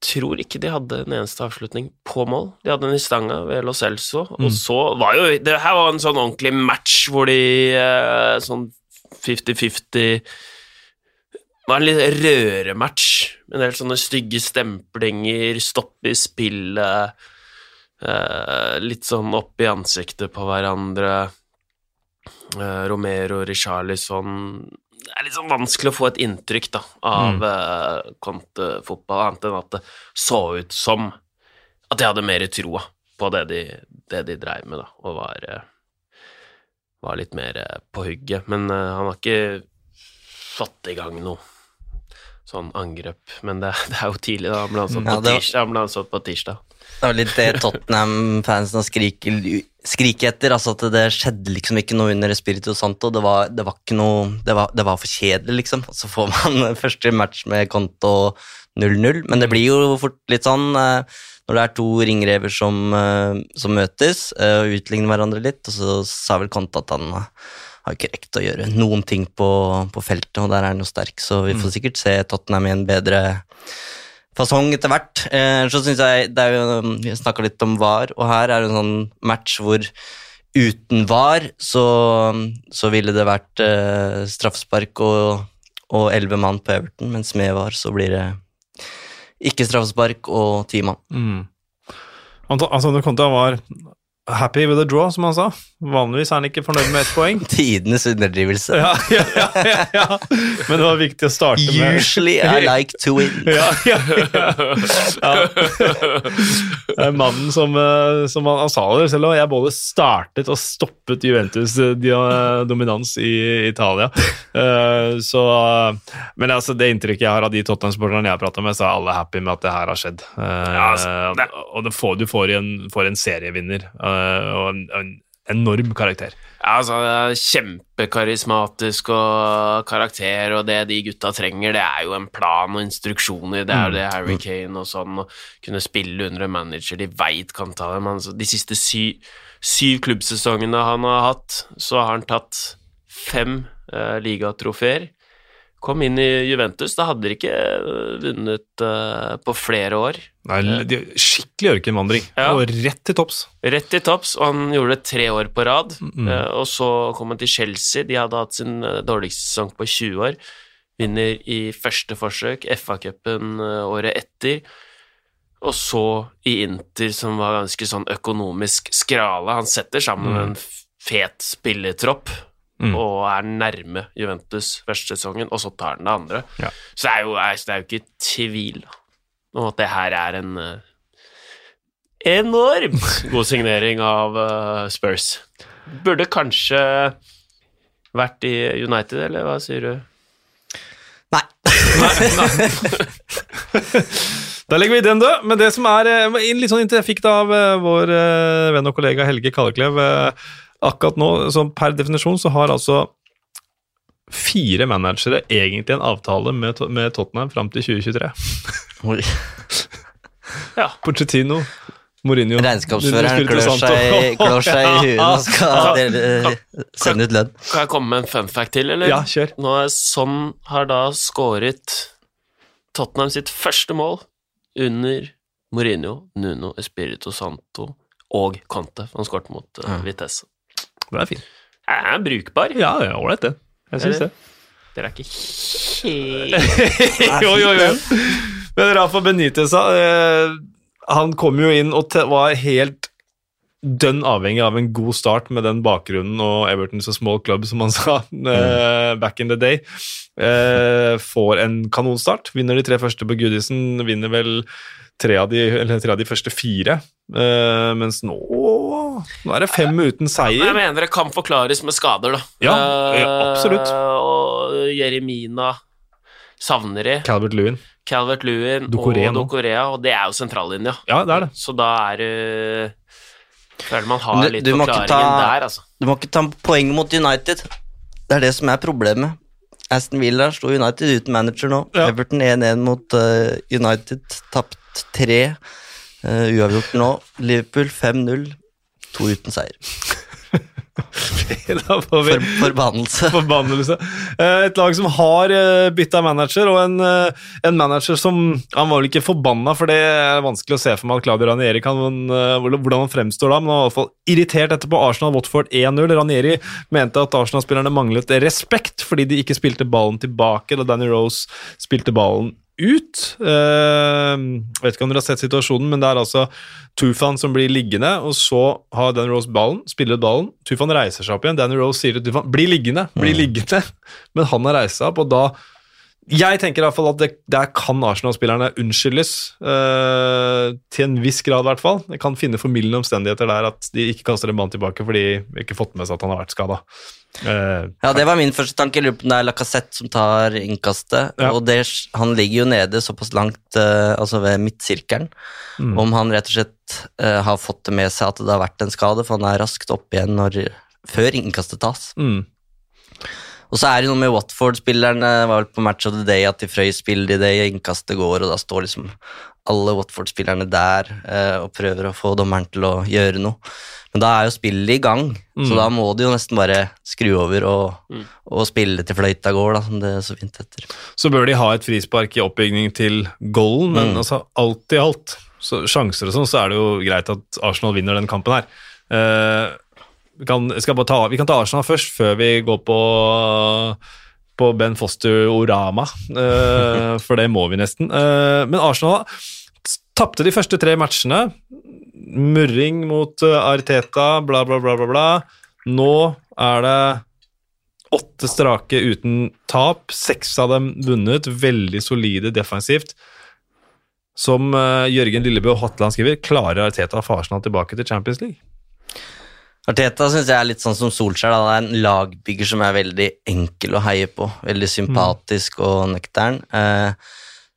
Tror ikke de hadde en eneste avslutning på mål. De hadde en i stanga ved Lo Celso, og så var jo Det her var en sånn ordentlig match hvor de Sånn 50-50 Det var en litt rørematch. En del sånne stygge stemplinger, stopp i spillet, eh, litt sånn opp i ansiktet på hverandre. Eh, Romero, Richarlison Det er litt sånn vanskelig å få et inntrykk da, av Mm. eh, Conte-fotball, annet enn at det så ut som at de hadde mer troa på det de, det de dreiv med, da, og var, eh, var litt mer eh, på hugget. Men eh, han har ikke fått i gang noe sånn angrep. Men det, det er jo tidlig, da. Han ble ansatt Ja, på tirsdag. Han på tirsdag. Det var litt det Tottenham-fansen skriker, skriker etter. altså At det skjedde liksom ikke noe under Espirito Santo. Det var, det var ikke noe det var, det var for kjedelig, liksom. Og så får man første match med konto 0-0. Men det blir jo fort litt sånn eh, når det er to ringrever som, eh, som møtes eh, og utligner hverandre litt. Og så sa vel Konto at han har ikke rekt å gjøre noen ting på, på feltet, og der er han jo sterk, så vi får sikkert se Tottenham i en bedre fasong etter hvert. Eh, så synes jeg det er jo, Vi snakka litt om VAR, og her er det en sånn match hvor uten VAR så, så ville det vært eh, straffespark og, elleve 11 mann på Everton, mens med VAR så blir det ikke straffespark og 10 mann. Mm. Anto- Antonio Conte var happy with a draw, som han sa. Vanligvis er han ikke fornøyd med ett poeng. Tidenes underdrivelse. Ja, ja, ja, ja. Men det var viktig å starte med Usually I like to win. ja, ja, ja. ja. Det er mannen som, eh, som han, han sa det selv om jeg både startet og stoppet Juventus' eh, dominans i Italia. Eh, Så, men altså, det inntrykket jeg har av de Tottenham-sporterne jeg har pratet med, så er alle happy med at det her har skjedd. Eh, Ja, altså, det- Og det får, du får en, får en serievinner eh, og en, en enorm karakter. Ja, altså, Kjempekarismatisk og karakter, og det de gutta trenger, det er jo en plan og instruksjoner. Det er jo det Harry Kane og sånn, å kunne spille under en manager de veit kan ta dem. Altså, de siste sy syv klubbsesongene han har hatt, så har han tatt fem uh, ligatrofeer. Kom inn i Juventus, da hadde de ikke eh, vunnet uh, på flere år. Nei, skikkelig ørkenvandring, Ja. og rett til topps. Rett til topps, og han gjorde det tre år på rad. Mm. Eh, og så kom han til Chelsea, de hadde hatt sin eh, dårligste sesong på 20 år. Vinner i første forsøk, FA-cupen eh, året etter. Og så i Inter, som var ganske sånn økonomisk skrale. Han setter sammen en fet spillertropp Mm. og er nærme Juventus første sesongen, og så tar han det andre. Ja. Så det er jo, det er jo ikke tvil om at det her er en eh, enormt god signering av eh, Spurs. Burde kanskje vært i United, eller hva sier du? Nei. Da legger vi den død. Men det som er eh, litt sånn inntil jeg fikk det av vår venn og kollega Helge Kalleklev Akkurat nå, så per definisjon, så har altså fire managere egentlig en avtale med, med Tottenham fram til 2023. Oi. Ja. Pochettino, Mourinho Regnskapsføreren klør seg, klør seg i huet og skal dele, sende ut lønn. Kan jeg komme med en fun fact til, eller? Ja, kjør. Nå er Son har da skåret Tottenham sitt første mål under Mourinho, Nuno Espirito Santo og Conte. Han skåret mot uh, Vitesse. Det er fint. Jeg er brukbar. Ja, det er ålreit, det. Jeg syns det. Dere er ikke helt jo, jo, jo. Men Rafa Benitez eh, han kom jo inn og var helt dønn avhengig av en god start med den bakgrunnen og Everton is small club, som han sa eh, back in the day. Eh, får en kanonstart. Vinner de tre første på Goodison, vinner vel tre av de, eller tre av de første fire. Uh, mens nå, nå er det fem uten seier. Jeg mener det kan forklares med skader, da. Ja, ja, absolutt. Uh, og Jeremina savner de. Calvert Lewin. Calvert Lewin Doucouré og Do Dokorea, og det er jo sentrallinja. Ja, det er det. Så da er det Føler man har Du- litt du ikke forklaringen ta- der, altså. Du må ikke ta poeng mot United. Det er det som er problemet. Aston Villa slo United uten manager nå. Ja. Everton 1-1 mot uh, United, tapt 3. Uh, uavgjort nå. Liverpool 5-0, to uten seier. For, forbannelse. Forbannelse. Eh, Et lag som har eh, bytta manager, og en, en manager som Han var vel ikke forbanna, for det er vanskelig å se for meg at Claudio Ranieri kan hvordan han fremstår da, men han var i hvert fall irritert etterpå Arsenal-Watford 1-0. Ranieri mente at Arsenal-spillerne manglet respekt fordi de ikke spilte ballen tilbake da Danny Rose spilte ballen ut. Eh, jeg vet ikke om dere har sett situasjonen, men det er altså Tufan som blir liggende, og så har Danny Rose ballen, spiller ut ballen. Tufan reiser seg opp igjen. Danny Rose sier til Tufan 'bli liggende', bli liggende. Men han har reist seg opp, og da Jeg tenker i hvert fall at det, der kan Arsenal-spillerne unnskyldes. eh, til en viss grad, i hvert fall. Jeg kan finne formildende omstendigheter der at de ikke kaster en mann tilbake fordi de ikke fått med seg at han har vært skada. Ja, det var min første tanke. Lurer på om det er Lacassette som tar innkastet. Ja. Og det, han ligger jo nede såpass langt, uh, altså ved midtsirkelen. Mm. Om han rett og slett uh, har fått det med seg at det har vært en skade, for han er raskt opp igjen når, før innkastet tas. mm. Og så er det noe med Watford-spillerne, var vel på Match of the Day at de frøy spillet det innkastet går, og da står liksom alle Watford-spillerne der eh, og prøver å få dommeren til å gjøre noe. Men da er jo spillet i gang, så Mm. da må de jo nesten bare skru over og, Mm. og spille til fløyta går, da, som det er så fint heter. Så bør de ha et frispark i oppbygning til goalen, men Mm. altså alt i alt, så sjanser og sånn, så er det jo greit at Arsenal vinner den kampen her. Eh, vi, kan, ta, vi kan ta Arsenal først, før vi går på på Ben Foster-orama, Uh, for det må vi nesten. Uh, men Arsenal tapte de første tre matchene. Murring mot eh, Arteta, bla, bla, bla, bla, bla. Nå er det åtte strake uten tap, seks av dem vunnet, veldig solide defensivt. Som uh, Jørgen Lillebø Hatland skriver, klarer Arteta og få tilbake til Champions League? Arteta synes jeg er litt sånn som Solskjær. Han er en lagbygger som er veldig enkel å heie på. Veldig sympatisk og nøktern. Eh,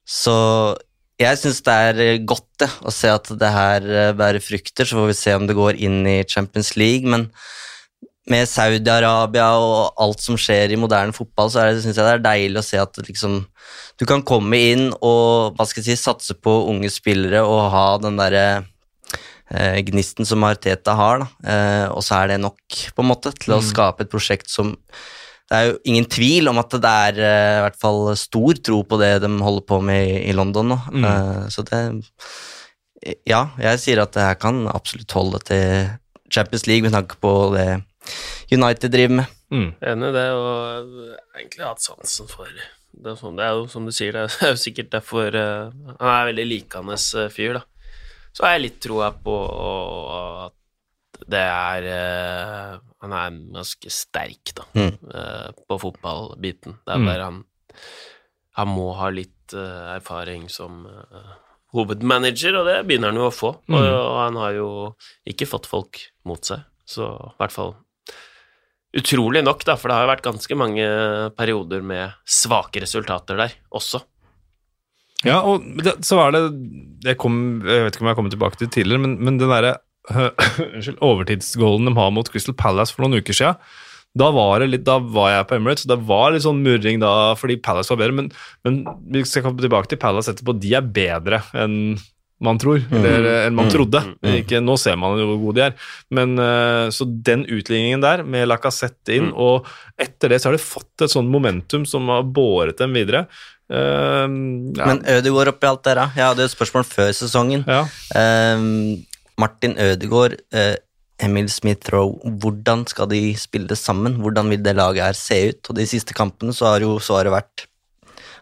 så jeg syns det er godt det, å se at det her eh, bærer frukter. Så får vi se om det går inn i Champions League. Men med Saudi-Arabia og alt som skjer i moderne fotball, så syns jeg det er deilig å se at liksom, du kan komme inn og hva skal jeg si, satse på unge spillere og ha den derre gnisten som Arteta har, da. Eh, og så er det nok på en måte til å skape et prosjekt som Det er jo ingen tvil om at det er eh, i hvert fall stor tro på det de holder på med i, London nå. Mm. Eh, så det Ja, jeg sier at det her kan absolutt holde til Champions League med tanke på det United driver med. Mm. Enig i det, og jeg egentlig hatt sansen for det er, sånn, det er jo som du sier, det er jo sikkert derfor eh, Han er veldig likende eh, fyr, da. Så har jeg litt troa på at det er uh, Han er ganske sterk, da, Mm. uh, på fotballbiten. Det er Mm. bare han Han må ha litt uh, erfaring som hovedmanager, og det begynner han jo å få. Mm. Og, og han har jo ikke fått folk mot seg, så i hvert fall Utrolig nok, da, for det har jo vært ganske mange perioder med svake resultater der også. Ja, og det, så er det jeg, kom, jeg vet ikke om jeg har kommet tilbake til det tidligere, men, men den derre unnskyld, overtidsgoalen de har mot Crystal Palace for noen uker siden, da var, det litt, da var jeg på Emirates, og det var litt sånn murring da fordi Palace var bedre, men, men vi skal komme tilbake til Palace etterpå. De er bedre enn man tror, eller eh, enn man Mm. trodde. Mm. Ikke, nå ser man jo hvor gode de er. Men, eh, så den utligningen der, med Lacassette inn, Mm. og etter det så har de fått et sånn momentum som har båret dem videre. Eh, ja, Men Ødegaard oppi alt det der? Jeg hadde et spørsmål før sesongen. ja. Ehm, Martin Ødegaard, uh, Emil Smith-Roe, hvordan skal de spille sammen? Hvordan vil det laget her se ut? Og de siste kampene så har jo svaret vært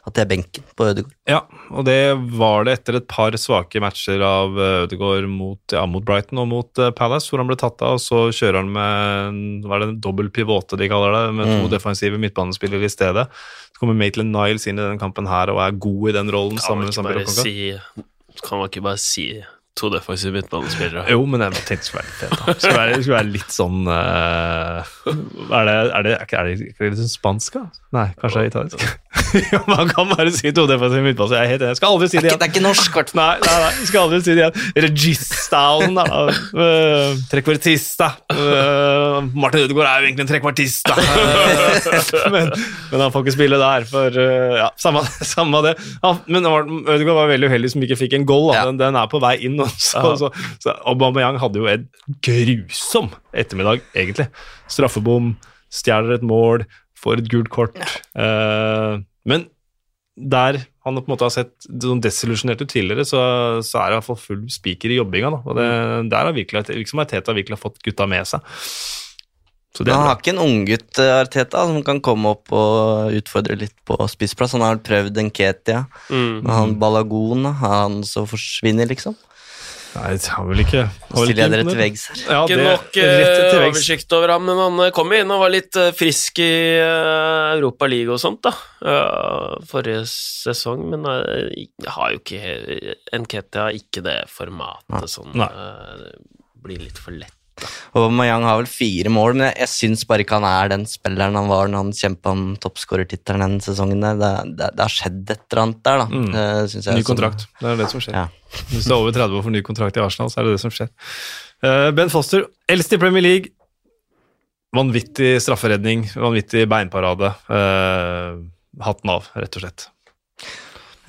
at det er benken på Ødegaard. Ja, og det var det etter et par svake matcher av eh, Ødegaard mot, ja, mot Brighton og mot eh, Palace, hvor han ble tatt av, og så kjører han med hva er det, en dobbel pivote de kaller det, med to Mm. defensive midtbanespillere i stedet. Så kommer Maitland Niles inn i den kampen her og er god i den rollen Kan sammen man med ikke bare si Kan man ikke bare si to defensive midtbanespillere? Jo, men jeg tenkte det skulle være litt fett. skulle være, skulle være litt sånn uh, Er det, er det, er det, er det, litt sånn spansk, da? Nei, kanskje er italiensk? ja, man kan bare si to defensive midtbanespillere. Jeg. Jeg skal aldri si Det det er ikke, igjen. det er ikke norsk, hvert. Nei, nei, nei, jeg skal aldri si det igjen. Registaen, da. Uh, trekvartista. Uh, Martin Ødegaard er jo egentlig en trekvartist, da. Eh, men, men han får ikke spille der, for uh, Ja, samme, samme det. Ja, men Ødegaard var veldig uheldig som ikke fikk en goal. Da. Ja. Den, den er på vei inn. Og Så, Ja. så, så Aubameyang hadde jo en grusom ettermiddag, egentlig. Straffebom, stjeler et mål, får et gult kort. Eh, men der han på en måte har sett sånn desillusjonert ut tidligere, så, så er det i hvert fall full spiker i jobbinga. Da. Og det, der har virkelig, liksom som Arteta virkelig har fått gutta med seg. Så det han har ikke en unggutt, eh, Arteta, som kan komme opp og utfordre litt på spissplass. Han har prøvd en Ketia, Mm. men han Balagon, han så forsvinner, liksom. Nei, det har vel ikke Stiller jeg ikke dere til veggs her. Ja, Ikke det, nok til eh, veggs. oversikt over ham, men han eh, kom inn og var litt eh, frisk i uh, Europa League og sånt, da. Forrige sesong, men uh, jeg har jo ikke Nketia har ikke det formatet sånn Nei. eh, Det blir litt for lett. Og Mayang har vel fire mål, men jeg, jeg syns bare ikke han er den spilleren han var når han kjempa om toppskårertittelen den sesongen. Det, det, det har skjedd et eller annet der, da. Mm. eh, jeg, Ny som- kontrakt. Det er det som skjer. Ja. Hvis du er over 30 år for ny kontrakt i Arsenal, så er det det som skjer. Uh, ben Foster, eldst i Premier League. Vanvittig strafferedning, vanvittig beinparade. Uh, hatten av, rett og slett.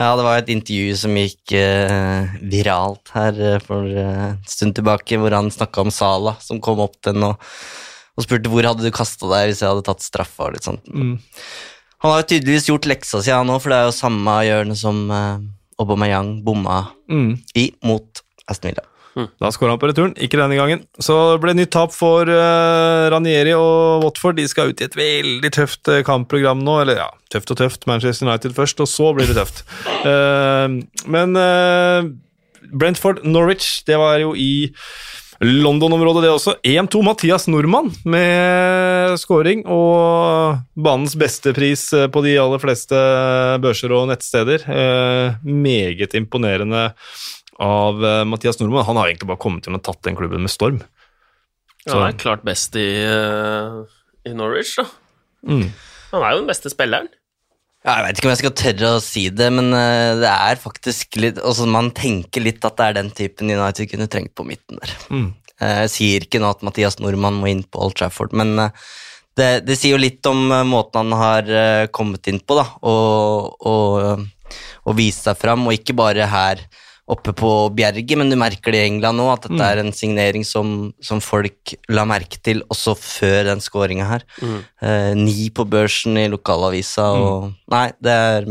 Ja, det var et intervju som gikk eh, viralt her eh, for eh, en stund tilbake, hvor han snakka om Sala, som kom opp til henne og, og spurte hvor hadde du kasta deg hvis jeg hadde tatt straffa. og litt sånt. Mm. Han har jo tydeligvis gjort leksa si, han òg, for det er jo samme hjørne som eh, Aubameyang bomma Mm. i mot Aston Villa. Da skåra han på returen, ikke denne gangen. Så det ble nytt tap for uh, Ranieri og Watford. De skal ut i et veldig tøft eh, kampprogram nå. Eller ja, tøft og tøft. Manchester United først, og så blir det tøft. Uh, men uh, Brentford Norwich, det var jo i London-området, det også. EM2 Mathias Nordmann med scoring og banens beste pris på de aller fleste børser og nettsteder. Eh, meget imponerende av eh, Mathias Nordmann. Han har egentlig bare kommet inn og tatt den klubben med storm. Ja, han er klart best i, eh, i Norwich, da. Mm. Han er jo den beste spilleren. Ja, Jeg vet ikke om jeg skal tørre å si det, men eh, det er faktisk litt altså Man tenker litt at det er den typen United kunne trengt på midten der. Mm. Eh, Jeg sier ikke nå at Mathias Nordmann må inn på Old Trafford, men det, det sier jo litt om måten han har kommet inn på, da, og, og, og vist seg fram, og ikke bare her oppe på Bjerget, men du merker det i England nå, at dette er en signering som, som folk la merke til også før den skåringa her. Eh, ni på børsen i lokalavisa, og Nei, det er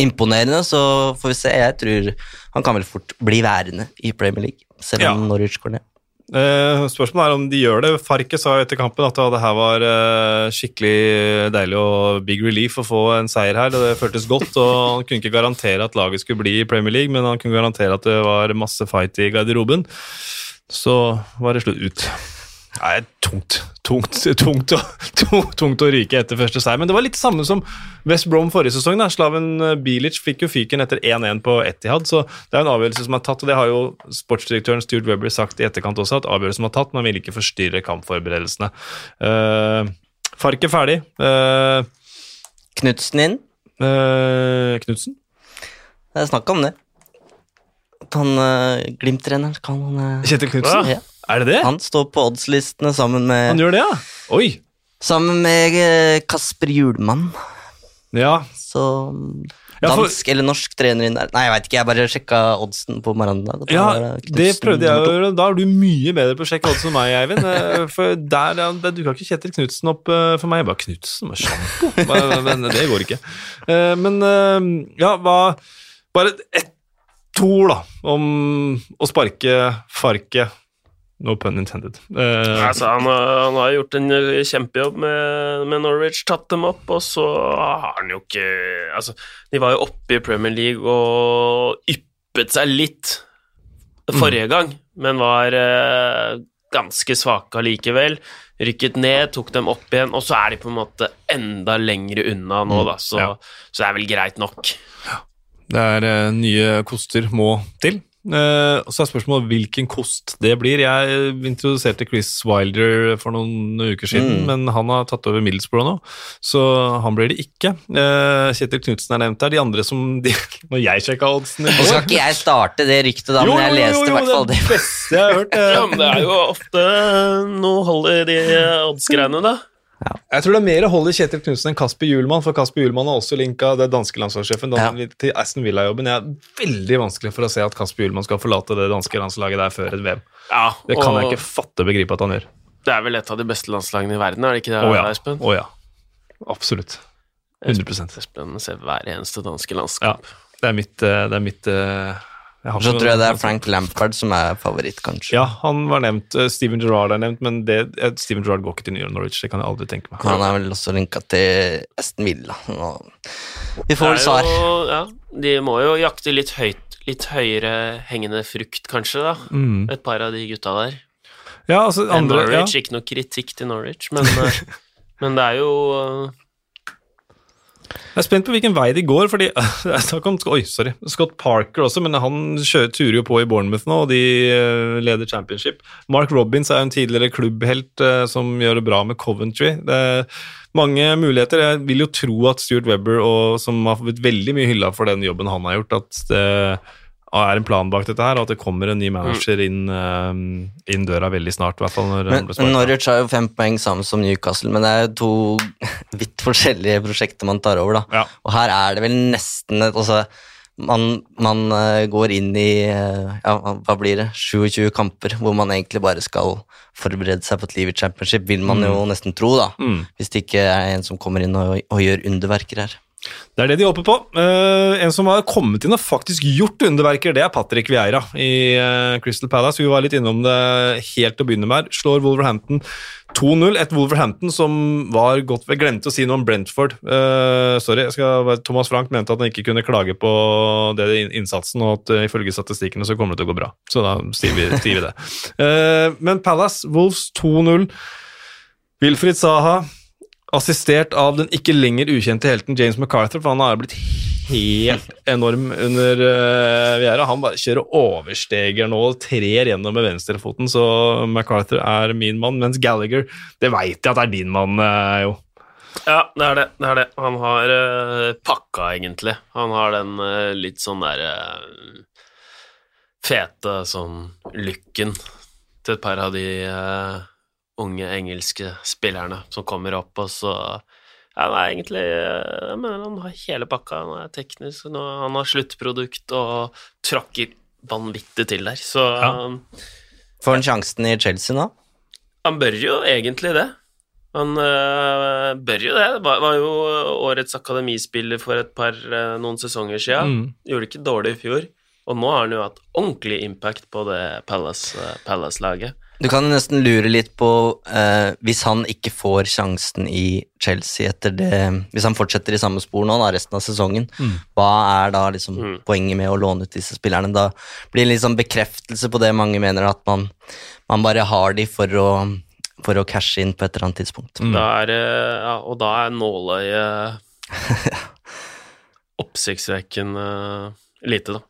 imponerende, så får vi se. Jeg tror han kan vel fort bli værende i Premier League, selv om Ja. Norwich går ned. Eh, spørsmålet er om de gjør det. Farke sa etter kampen at det her var uh, skikkelig deilig og big relief å få en seier her. Det føltes godt. og Han kunne ikke garantere at laget skulle bli i Premier League, men han kunne garantere at det var masse fight i garderoben. Så var det slutt ut. Nei, tungt. Tungt, tungt, å, tungt, å ryke etter første seier. Men det var litt samme som West Brom forrige sesong. da. Slaven Bilic fikk jo fyken etter 1-1 på Etihad, så det er en avgjørelse som er tatt. og Det har jo sportsdirektøren Stuart Webber sagt i etterkant også, at avgjørelsen var tatt. Man vil ikke forstyrre kampforberedelsene. Uh, Fark er ferdig. Uh, Knutsen inn. uh, Knutsen? Det er snakk om det. At han uh, Glimt-treneren kan han eh, Kjetil Knutsen? ja. Er det det? Han står på oddslistene sammen med, Han gjør det, ja? Oi! sammen med eh, Kasper Hjulmann. Ja. Så Ja, for- dansk eller norsk trener inn der. Nei, jeg veit ikke, jeg bare sjekka oddsen på Marandag. Ja, det prøvde jeg å gjøre. Da er du mye bedre på å sjekke odds enn meg, Eivind. Eh, For der, der dukka ikke Kjetil Knutsen opp eh, for meg. Jeg bare Knutsen med sjampo? Men det går ikke. Men ja, hva Bare ett to ord, da, om å sparke Farke. No pun intended. Uh, Altså, han, han har gjort en eh, kjempejobb med, med Norwich, tatt dem opp, og så har han jo ikke Altså, de var jo oppe i Premier League og yppet seg litt forrige gang, men var uh, ganske svake allikevel. Rykket ned, tok dem opp igjen, og så er de på en måte enda lengre unna nå, da, så, ja. så det er vel greit nok. Det er uh, nye koster må til. Eh, og så er spørsmålet hvilken kost det blir. Jeg introduserte Chris Wilder for noen uker siden, Mm. men han har tatt over Middlesbrough nå, så han blir det ikke. Eh, Kjetil Knutsen er nevnt her. De andre som de, Når jeg sjekka oddsen i Nå skal ikke jeg starte det ryktet, da, Jo, men jeg leste i jo, hvert fall det. Det beste jeg har hørt. eh, Ja, men det er jo ofte noe hold i de oddsgreiene, da. Jeg tror det er mer hold i Kjetil Knutsen enn Kasper Hjulmann, for Kasper Hjulmann har også linka det danske landslagssjefen Ja. til Aston Villa-jobben. Jeg er veldig vanskelig for å se at Kasper Hjulmann skal forlate det danske landslaget der før et VM. Ja, Det kan jeg ikke fatte og begripe at han gjør. det er vel et av de beste landslagene i verden, er det ikke det, Å ja. Espen? Å ja. Absolutt. 100% Espen ser hver eneste danske Ja. Det er mitt, eh, det er mitt eh, Så tror jeg det er Frank Lampard som er favoritt, kanskje. Ja, han var nevnt. eh, Steven Gerrard er nevnt, men det, eh, Steven Gerrard går ikke til New York Norwich. Det kan jeg aldri tenke meg. Han er vel også linka til Aston Villa. Vi får vel svar. jo- Ja, de må jo jakte litt høyt, litt høyere hengende frukt, kanskje, da. Mm. Et par av de gutta der. Ja, altså andre, andre ja. Norwich, ikke noe kritikk til Norwich, men, eh, men det er jo Jeg er spent på hvilken vei de går, fordi om, Oi, sorry. Scott Parker også, men han kjører, turer jo på i Bournemouth nå, og de eh, leder championship. Mark Robins er jo en tidligere klubbhelt eh, som gjør det bra med Coventry. Det er mange muligheter. Jeg vil jo tro at Stuart Webber, og, som har blitt veldig mye hylla for den jobben han har gjort, at det er en plan bak dette her, og at det kommer en ny manager inn, eh, inn døra veldig snart. i hvert fall når Men. Norwich har jo fem poeng sammen som Newcastle, men det er jo to vidt forskjellige prosjekter man tar over, da. Ja. Og her er det vel nesten et altså, man, man eh, går inn i eh, ja, hva blir det, 27 kamper hvor man egentlig bare skal forberede seg på et liv i championship, vil man jo nesten tro, da. Mm. Hvis det ikke er en som kommer inn og, og gjør underverker her. Det er det de håper på. Uh, en som har kommet inn og faktisk gjort underverker, det er Patrick Vieira i uh, Crystal Palace. Vi var litt innom det helt til å begynne med. Slår Wolverhampton 2-0. Et Wolverhampton som var godt Jeg glemte å si noe om Brentford. Uh, sorry. Skal, Thomas Frank mente at han ikke kunne klage på det innsatsen, og at ifølge statistikkene så kommer det til å gå bra. Så da sier vi, sier vi det. Men Palace, Wolves 2-0. Wilfried Saha assistert av den ikke lenger ukjente helten James MacArthur, for han har blitt helt enorm under uh, Vieira. Han bare kjører oversteger nå og trer gjennom med venstrefoten, så MacArthur er min mann, mens Gallagher, det veit jeg at er din mann, uh, jo. Ja, det er det. det er det. Han har uh, pakka, egentlig. Han har den uh, litt sånn derre fete sånn looken til et par av de eh, unge engelske spillerne som kommer opp, og så ja, han er egentlig eh, Jeg mener han har hele pakka. Han er teknisk, og han har sluttprodukt og tråkker vanvittig til der. Så Ja. Får han sjansen i Chelsea nå? han bør jo egentlig det. Han øh, bør jo det. Det var, var jo årets akademispiller for et par øh, noen sesonger siden. Mm. Gjorde det ikke dårlig i fjor. Og nå har han jo hatt ordentlig impact på det Palace- øh, Palace-laget. Du kan nesten lure litt på eh, Hvis han ikke får sjansen i Chelsea etter det Hvis han fortsetter i samme spor nå da, resten av sesongen, hva er da liksom Mm. poenget med å låne ut disse spillerne? Da blir det liksom bekreftelse på det mange mener, at man, man bare har de for å, for å cashe inn på et eller annet tidspunkt. Mm. Da er, ja, og da er nåløyet oppsiktsvekkende lite, da.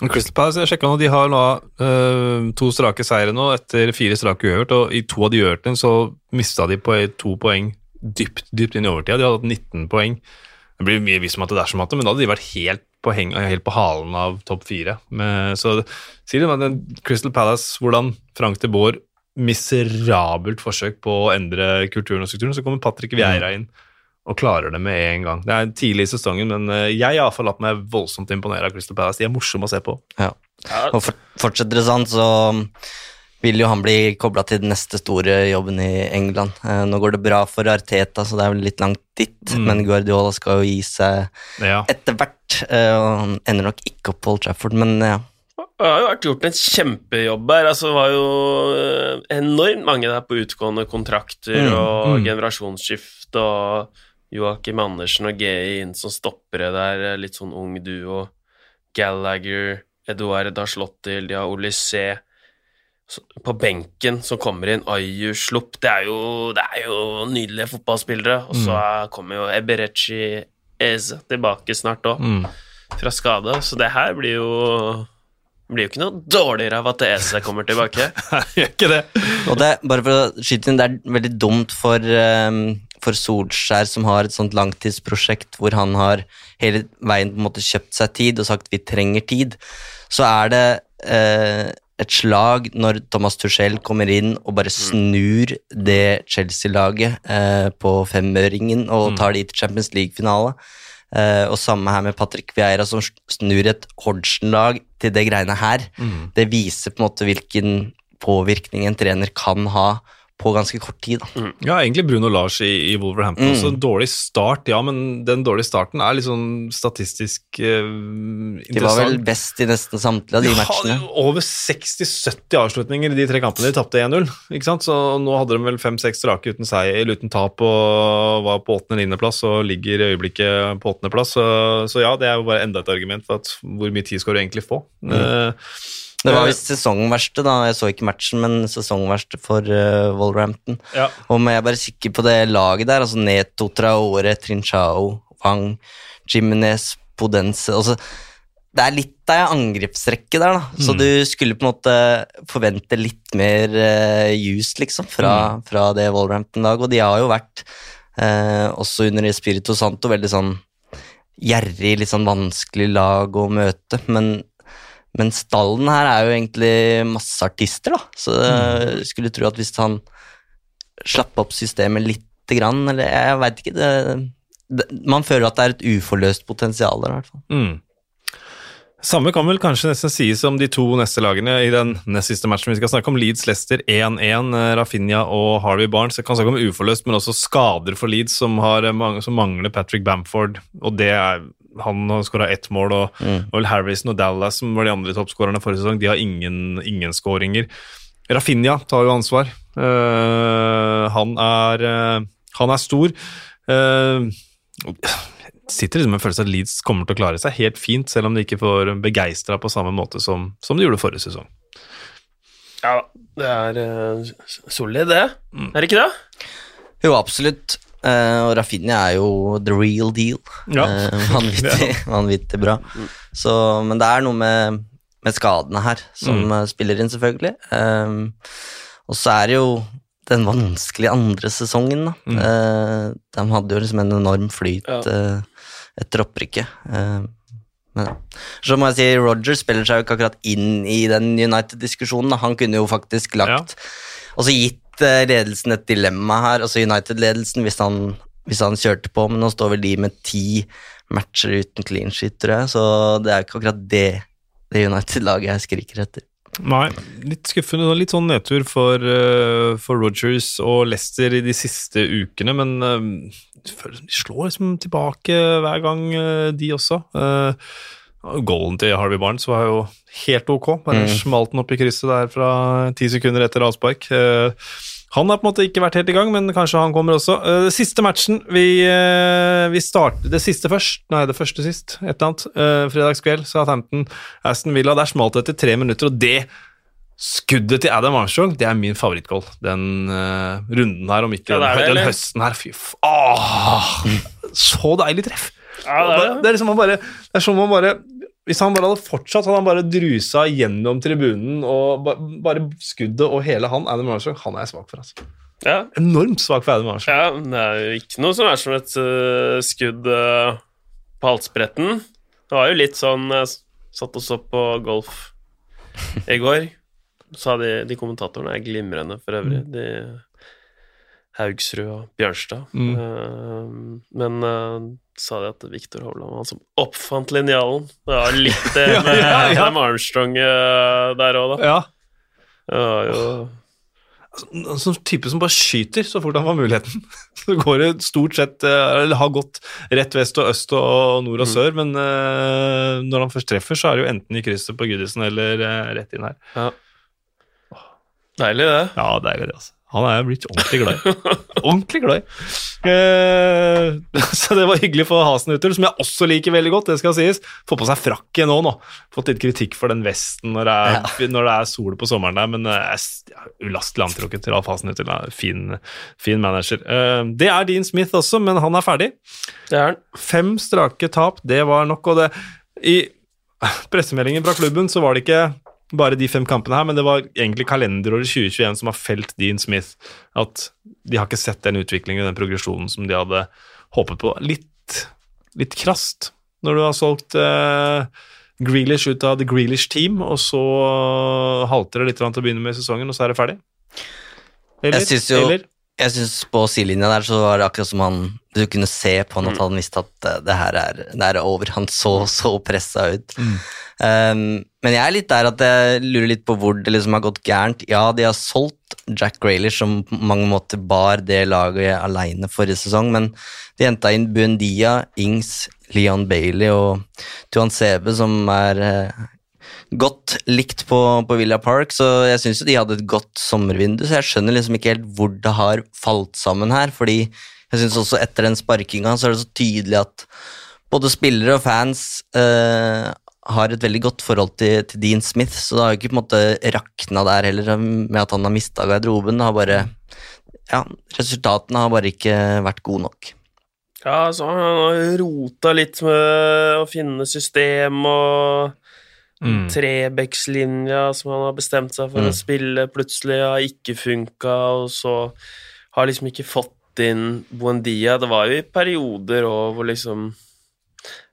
Mm. Crystal Palace, jeg sjekka nå, de har nå uh, to strake seire nå etter fire strake uavgjort, og i to av de uavgjortene så mista de på to poeng dypt, dypt inn i overtida. De hadde hatt 19 poeng. Det blir mye visst om at det er dersom matte, men da hadde de vært helt på, heng, helt på halen av topp fire. Men, så sier de at Crystal Palace, hvordan Frank de Boer miserabelt forsøk på å endre kulturen og strukturen, så kommer Patrick Vieira inn og klarer det med en gang. Det er tidlig i sesongen, men eh, jeg har iallfall latt meg voldsomt imponere av Crystal Palace. De er morsomme å se på. Ja. Og for, fortsetter det sånn, så vil jo han bli kobla til den neste store jobben i England. Eh, nå går det bra for Arteta, så det er vel litt langt dit, Mm. men Guardiola skal jo gi seg Ja. etter hvert. eh, og han ender nok ikke opp på Old Trafford, men ja. Det har jo vært gjort en kjempejobb her. Altså, det var jo øh, enormt mange der på utgående kontrakter Mm, og mm. generasjonsskifte, og Joakim Andersen og GI inn som stoppere der, eh, litt sånn ung duo. Gallagher, Eduard Aslotti, de har Olysée på benken som kommer inn, Ayu Slupp Det er jo, det er jo nydelige fotballspillere. Og så kommer jo Eberechi Eze tilbake snart òg Mm. fra skade, så det her blir jo blir jo ikke noe dårligere av at Eze kommer tilbake. Gjør ikke det. Og det, bare for å skyte inn, det er veldig dumt for, eh, for Solskjær, som har et sånt langtidsprosjekt hvor han har hele veien på en måte kjøpt seg tid og sagt vi trenger tid. Så er det eh, et slag når Thomas Tuchel kommer inn og bare snur det Chelsea-laget eh, på femøringen og tar de til Champions League-finale. Eh, og samme her med Patrick Vieira, som snur et Hodgson-lag til det greiene her. Det viser på en måte hvilken påvirkning en trener kan ha på ganske kort tid. Da. Ja, egentlig Bruno Lars i, i Wolverhampton. Mm. Også en dårlig start, ja, men den dårlige starten er litt sånn statistisk eh, De var vel best i nesten samtlige av de ja, matchene. over 60-70 avslutninger i de tre kampene de tapte 1-0. ikke sant? Så nå hadde de vel fem-seks strake uten seier, eller uten tap og var på åttende-niendeplass og ligger i øyeblikket på åttendeplass. Så, så ja, det er jo bare enda et argument for at hvor mye tid skal du egentlig få. Eh, Det var visst sesongverste, da. Jeg så ikke matchen, men sesongverste for uh, Wolverhampton. ja. Og men jeg er bare sikker på det laget der, altså Neto, Traore, Trinchao, Wang, Jimenez, Podense altså, Det er litt av en angrepsrekke der, da. Så du skulle på en måte forvente litt mer uh, juice, liksom, fra, fra det Wolverhampton-laget. Og de har jo vært, uh, også under Espirito Santo, veldig sånn gjerrig, litt sånn vanskelig lag å møte, men men stallen her er jo egentlig masse artister, da. Så jeg skulle tro at hvis han slapp opp systemet lite grann, eller jeg veit ikke det, det, Man føler at det er et uforløst potensial der, i hvert fall. Mm. Samme kan vel kanskje nesten sies om de to neste lagene i den nest siste matchen vi skal snakke om. Leeds-Lester 1-1, eh, Rafinha og Harvey Barnes. Jeg kan snakke om uforløst, men også skader for Leeds, som, har, eh, som mangler Patrick Bamford. Og det er Han har skåra ett mål, og, og vel Harrison og Dallas, som var de andre toppskårerne forrige sesong, de har ingen, ingen skåringer. Rafinha tar jo ansvar. Uh, han, er, uh, han er stor. Uh, sitter liksom med en følelse av at Leeds kommer til å klare seg helt fint, selv om de ikke får begeistra på samme måte som, som de gjorde forrige sesong. Ja, det er uh, solid, det. Er det ikke det? Jo, absolutt. Eh, og Rafinha er jo the real deal. Ja. Uh, vanvittig, vanvittig bra. Så, men det er noe med, med skadene her som mm. spiller inn, selvfølgelig. Eh, og så er det jo den vanskelige andre sesongen, da. Eh, de hadde jo liksom en enorm flyt Ja. eh, etter opprykket. Eh, men ja. så må jeg si Roger spiller seg jo ikke akkurat inn i den United-diskusjonen. Han kunne jo faktisk lagt Og så gitt eh, ledelsen et dilemma her, altså United-ledelsen, hvis, hvis han kjørte på, men nå står vel de med ti matcher uten clean sheet, tror jeg, så det er ikke akkurat det, det United-laget jeg skriker etter. Nei, litt skuffende. Litt sånn nedtur for, eh, for Rogers og Leicester i de siste ukene, men som de slår liksom tilbake hver gang, de også. Uh, Goalen til Harvey Barnes var jo helt ok, bare smalt den opp i krysset der fra ti sekunder etter avspark. Eh, han har på en måte ikke vært helt i gang, men kanskje han kommer også. Det siste matchen vi, eh, vi starter Det siste først. Nei, det første sist. Et eller annet. Fredagskveld, Southampton, Aston Villa. Der smalt det etter tre minutter, og det skuddet til Adam Armstrong, det er min favorittgoal. Den eh, runden her, om ikke Ja, det er det, den, høsten her. Fy faen. Åh, så deilig treff! Ja, det er det, det. er liksom han bare Det er som om han bare Hvis han bare hadde fortsatt, hadde han bare drusa gjennom tribunen, og ba, bare skuddet og hele han, Adam Armstrong, han er jeg svak for, altså. Ja. Enormt svak for Adam Armstrong. ja, det er jo ikke noe som er som et uh, skudd uh, på halsbretten. Det var jo litt sånn Jeg satt og så på golf i går. Sa de, de kommentatorene er glimrende for øvrig. De Haugsrud og Bjørnstad. Mm. Eh, men uh, sa de at Viktor Hovland var han som oppfant linjalen. Det var litt det med ja, ja. Adam Armstrong eh, der òg, da. Ja. Det var jo En sånn type som bare skyter så fort han får muligheten. Så går det stort sett eh, Eller har gått rett vest og øst og nord og Mm. sør, men uh, når han først treffer, så er det jo enten i krysset på Gudisen eller uh, rett inn her. ja. Deilig, det. Ja, deilig det, altså. Han er blitt ordentlig glad ordentlig glad. Eh, så det var hyggelig for Hasenhutter, som jeg også liker veldig godt, det skal sies. Få på seg frakken nå, nå. Fått litt kritikk for den vesten når det er, når det er sol på sommeren der, men s- ulastelig antrukket til Alf Hasenhutter. da. Fin, fin manager. Eh, det er Dean Smith også, men han er ferdig. Det er han. Fem strake tap, det var nok, og det I pressemeldingen fra klubben så var det ikke bare de fem kampene her, men det var egentlig kalenderåret 2021 som har felt Dean Smith. At de har ikke sett den utviklingen, den progresjonen som de hadde håpet på. Litt, litt krast når du har solgt eh, Grealish ut av The Grealish Team, og så halter det litt til å begynne med sesongen, og så er det ferdig. Eller? Jeg synes jo- Eller? Jeg synes På sidelinja der så var det akkurat som han du kunne se på han at Mm. han visste at eh, det her er, det her er over. Han så så pressa ut. Mm. Um, men jeg er litt der at jeg lurer litt på hvor det liksom har gått gærent. Ja, de har solgt Jack Graylish, som på mange måter bar det laget aleine forrige sesong, men de henta inn Buendia, Ings, Leon Bailey og Tuan Sebe, som er eh, godt likt på, på Villa Park, så jeg syns jo de hadde et godt sommervindu, så jeg skjønner liksom ikke helt hvor det har falt sammen her, fordi jeg syns også etter den sparkinga så er det så tydelig at både spillere og fans eh, har et veldig godt forhold til, til Dean Smith, så det har jo ikke på en måte rakna der heller med at han har mista garderoben. Det har bare Ja, resultatene har bare ikke vært gode nok. Ja, så han har rota litt med å finne system og Mm. Trebekslinja som han har bestemt seg for Mm. å spille, plutselig har ikke funka, og så har liksom ikke fått inn Buendia. Det var jo i perioder òg hvor liksom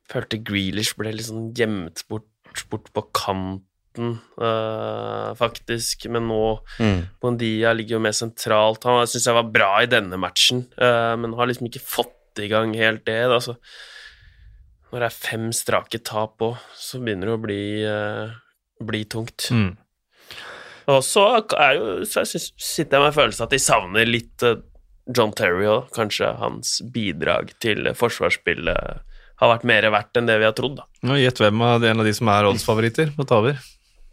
Følte Grealish ble liksom gjemt bort, bort på kanten, øh, faktisk, men nå Mm. Buendia ligger jo mer sentralt. Han syns jeg var bra i denne matchen, øh, men har liksom ikke fått i gang helt det. Da. Så når det er fem strake tap òg, så begynner det å bli, eh, bli tungt. Mm. Og så er jo så sitter jeg med følelsen at de savner litt eh, John Terry òg. Kanskje hans bidrag til forsvarsspillet har vært mer verdt enn det vi har trodd, da. Gjett hvem av en av de som er oddsfavoritter på Taver.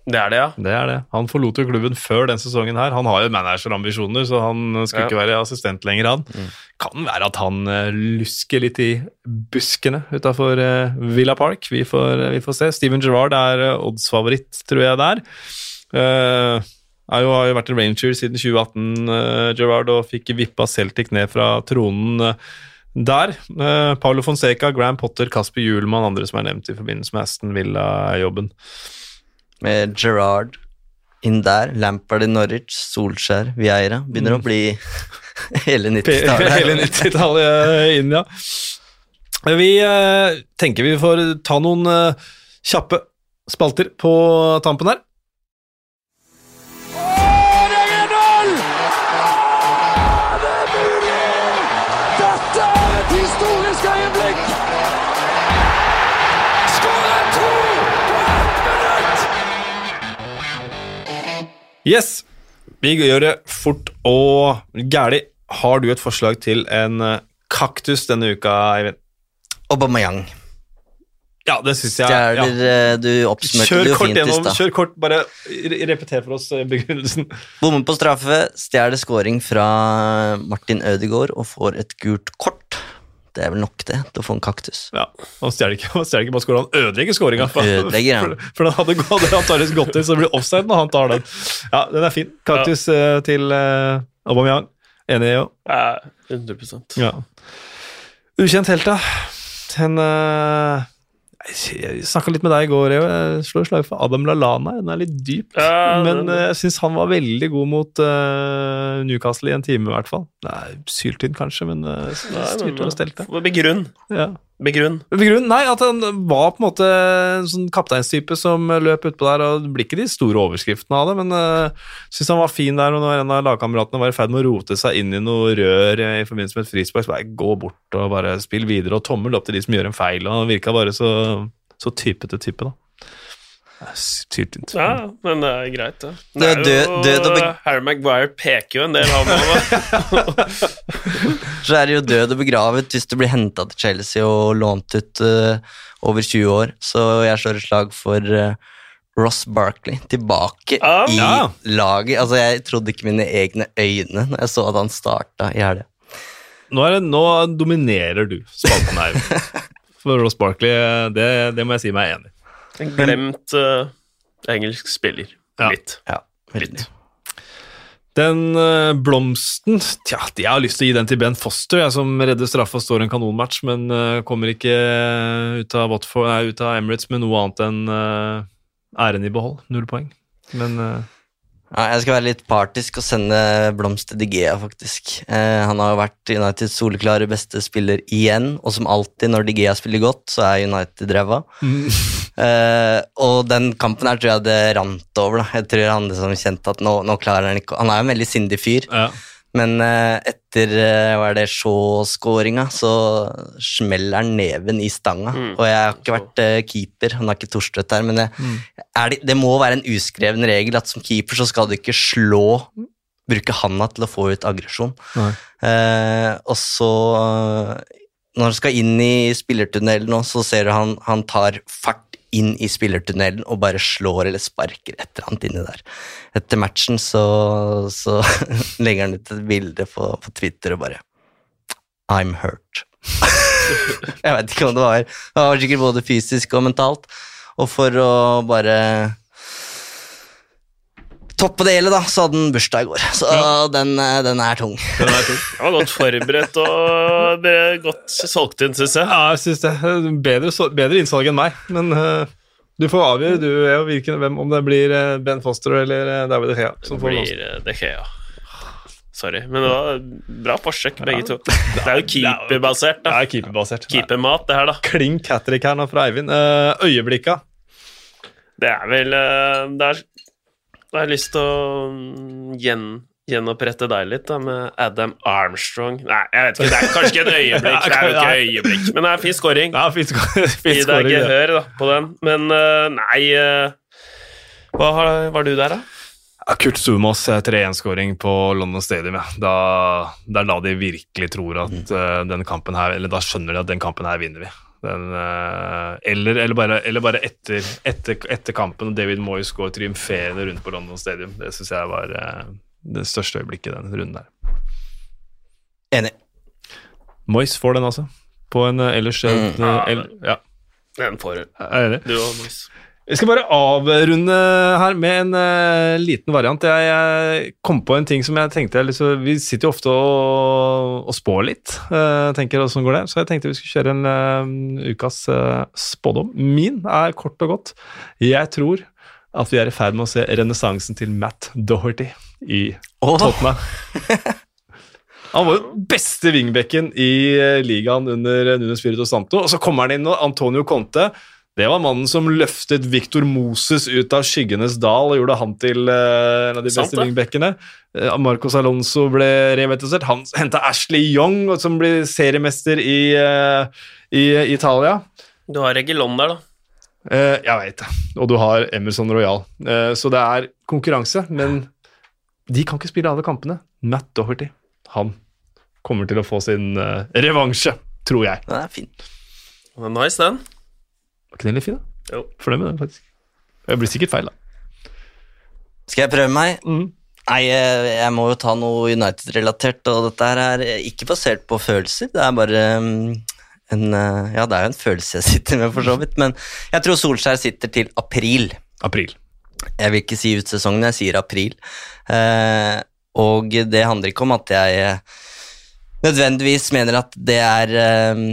Det er det, ja. Det er det. Han forlot jo klubben før den sesongen her. Han har jo managerambisjoner, så han skulle Ja. ikke være assistent lenger, han. Kan være at han eh, lusker litt i buskene utafor Villa Park. Vi får, vi får se. Steven Gerrard er eh, oddsfavoritt, tror jeg det er. Uh, er jo, har jo vært en Ranger siden 2018, uh, Gerrard, og fikk vippa Celtic ned fra tronen Uh, der. Eh, Paulo Fonseca, Graham Potter, Kasper Juelmann, andre som er nevnt i forbindelse med Aston Villa-jobben. Med Gerard inn der, Lampard i Norwich, Solskjær, Vieira. Begynner å bli hele 90-tallet. Hele 90-tallet inn, ja. Vi eh, tenker vi får ta noen eh, kjappe spalter på tampen her. Yes, vi gjør det fort og gæli. Har du et forslag til en eh, kaktus denne uka, Eivind? Aubameyang. Ja, det syns jeg. Stjeler Ja. eh, Du oppsummerte Kjør det jo kort fint i gjennom. stad. Kjør kort, bare re- repeter for oss eh, begrunnelsen. Bommer på straffe, stjeler scoring fra Martin Ødegaard og får et gult kort. Det er vel nok det til å få en kaktus. Ja, Han stjeler ikke, ikke bare skåringa, han ødelegger skåringa. For, Ødelegger, ja. for, for den hadde, gå- hadde antakeligvis gått inn, så det blir offside når han tar den. Ja, den er fin. Kaktus ja. til uh, Aubameyang. Enig, jo. Ja, 100% Ja. Ukjent helt, da. Den uh, Jeg snakka litt med deg i går, Jeg slår slag for Adam Lallana. Den er litt dyp, Ja, men eh, jeg syns han var veldig god mot uh, Newcastle i en time, i hvert fall. Er syltynn, kanskje, men uh, styrte og stelte. Begrunn. Ja. Begrunn. Begrunn, nei, at han var på en måte en sånn kapteinstype som løp utpå der, og det blir ikke de store overskriftene av det, men uh, syns han var fin der, og når en av lagkameratene var i ferd med å rote seg inn i noe rør i forbindelse med et frispark, gå bort og bare spill videre, og tommel opp til de som gjør en feil, og han virka bare så, så typete type, da. Det Syltynt. Ja, men det er greit, det. Det Det er død- jo død og Harry Maguire peker jo en del, han òg. Så er det jo død og begravet hvis du blir henta til Chelsea og lånt ut uh, over 20 år. Så jeg slår et slag for uh, Ross Barkley tilbake Ja. i Ja. laget. Altså, jeg trodde ikke mine egne øyne når jeg så at han starta i helga. Nå, nå dominerer du spalten her. For Ross Barkley, det, det må jeg si meg enig i. En glemt uh, engelsk spiller. Ja. Litt. Ja, Litt. Den uh, blomsten Tja, jeg har lyst til å gi den til Ben Foster, jeg, som redder straffa og står en kanonmatch, men uh, kommer ikke ut av, Watford, nei, ut av Emirates med noe annet enn æren i behold. Null poeng. Men Ja, jeg skal være litt partisk og sende blomst til Digea, faktisk. Eh, han har jo vært Uniteds soleklare beste spiller igjen, og som alltid når Digea spiller godt, så er United ræva. Eh, og den kampen her tror jeg det rant over. da. Jeg tror han liksom kjente at nå, nå klarer han ikke Han er jo en veldig sindig fyr, ja. Men eh, etter eh, hva er det, Shaw-skåringa, så smeller han neven i stanga. Mm. Og jeg har ikke vært eh, keeper, han har ikke Torstvedt her, men jeg, er det, det må være en uskreven regel at som keeper så skal du ikke slå Bruke handa til å få ut aggresjon. Eh, og så Når han skal inn i spillertunnelen nå, så ser du han, han tar fart inn i spillertunnelen og bare slår eller sparker et eller annet inni der. Etter matchen så, så legger han ut et bilde på, på Twitter og bare I'm hurt. Jeg vet ikke om det var Det var sikkert både fysisk og mentalt. Og for å bare toppe det hele, da, så hadde han bursdag i går. Så den, eh, den er tung. Den er tung. Jeg var godt forberedt og ble godt solgt inn, syns jeg. Ja, jeg synes det. Bedre, så- bedre innsalg enn meg, men uh, du får avgjøre du jo hvilken, hvem, om det blir eh, Ben Foster eller David De Gea. Som Det blir De Gea. Sorry, men det var bra forsøk, begge to. Det er jo keeperbasert, Det er keeperbasert. Keepermat, det her, da. Klink hat trick her nå fra Eivind. Uh, øyeblikka. Det er vel Det er Da har jeg lyst til å mm, gjen, gjenopprette deg litt, da, med Adam Armstrong. Nei, jeg vet ikke, det er kanskje ikke et øyeblikk, det er jo ikke øyeblikk, men det er fin scoring. Ja, fint skår- Gi deg gehør da, på den. Men eh, nei eh, Hva har, var du der, da? Kurt Zumas 3-1-skåring på London Stadium. Da, det er da de virkelig tror at eh, den kampen her Eller da skjønner de at den kampen her vinner vi. Den, eh, eller, eller bare, eller bare etter, etter, etter kampen, og David Moyes går triumferende rundt på London Stadium. Det syns jeg var eh, det største øyeblikket i den runden der. Enig. Moyes får den, altså. På en eh, ellers Mm. el, Ja, Den får du. er enig. Du og Mois. Vi skal bare avrunde her med en uh, liten variant. Jeg, jeg kom på en ting som jeg tenkte liksom, Vi sitter jo ofte og, og spår litt, uh, tenker åssen går det. Så jeg tenkte vi skulle kjøre en uh, ukas spådom. Min er kort og godt. Jeg tror at vi er i ferd med å se renessansen til Matt Doherty i oh. Tottenham. Han var jo beste wingbacken i ligaen under Nunes Spirito Santo, og så kommer han inn og Antonio Conte. Det var mannen som løftet Victor Moses ut av skyggenes dal og gjorde han til uh, en av de beste det. wingbackene. Uh, Marcos Alonso ble revitalisert. Han henta Ashley Young, som blir seriemester i, uh, i Italia. Du har Regilon der, da. Jeg veit det. Og du har Emerson Royal. Så det er konkurranse, men de kan ikke spille alle kampene. Matt Doherty, han kommer til å få sin revansje, tror jeg. Den er fin. Den er Nice, den. Var ikke den litt fin, da? Jo. Fornøyd med den, faktisk. Det blir sikkert feil, da. Skal jeg prøve meg? Mm. Nei, jeg, må jo ta noe United-relatert, og dette her er ikke basert på følelser. Det er bare mm, en eh, Ja, det er jo en følelse jeg sitter med, for så vidt, men jeg tror Solskjær sitter til april. April. Jeg vil ikke si ut sesongen, jeg sier april. Eh, og det handler ikke om at jeg eh, nødvendigvis mener at det er, eh,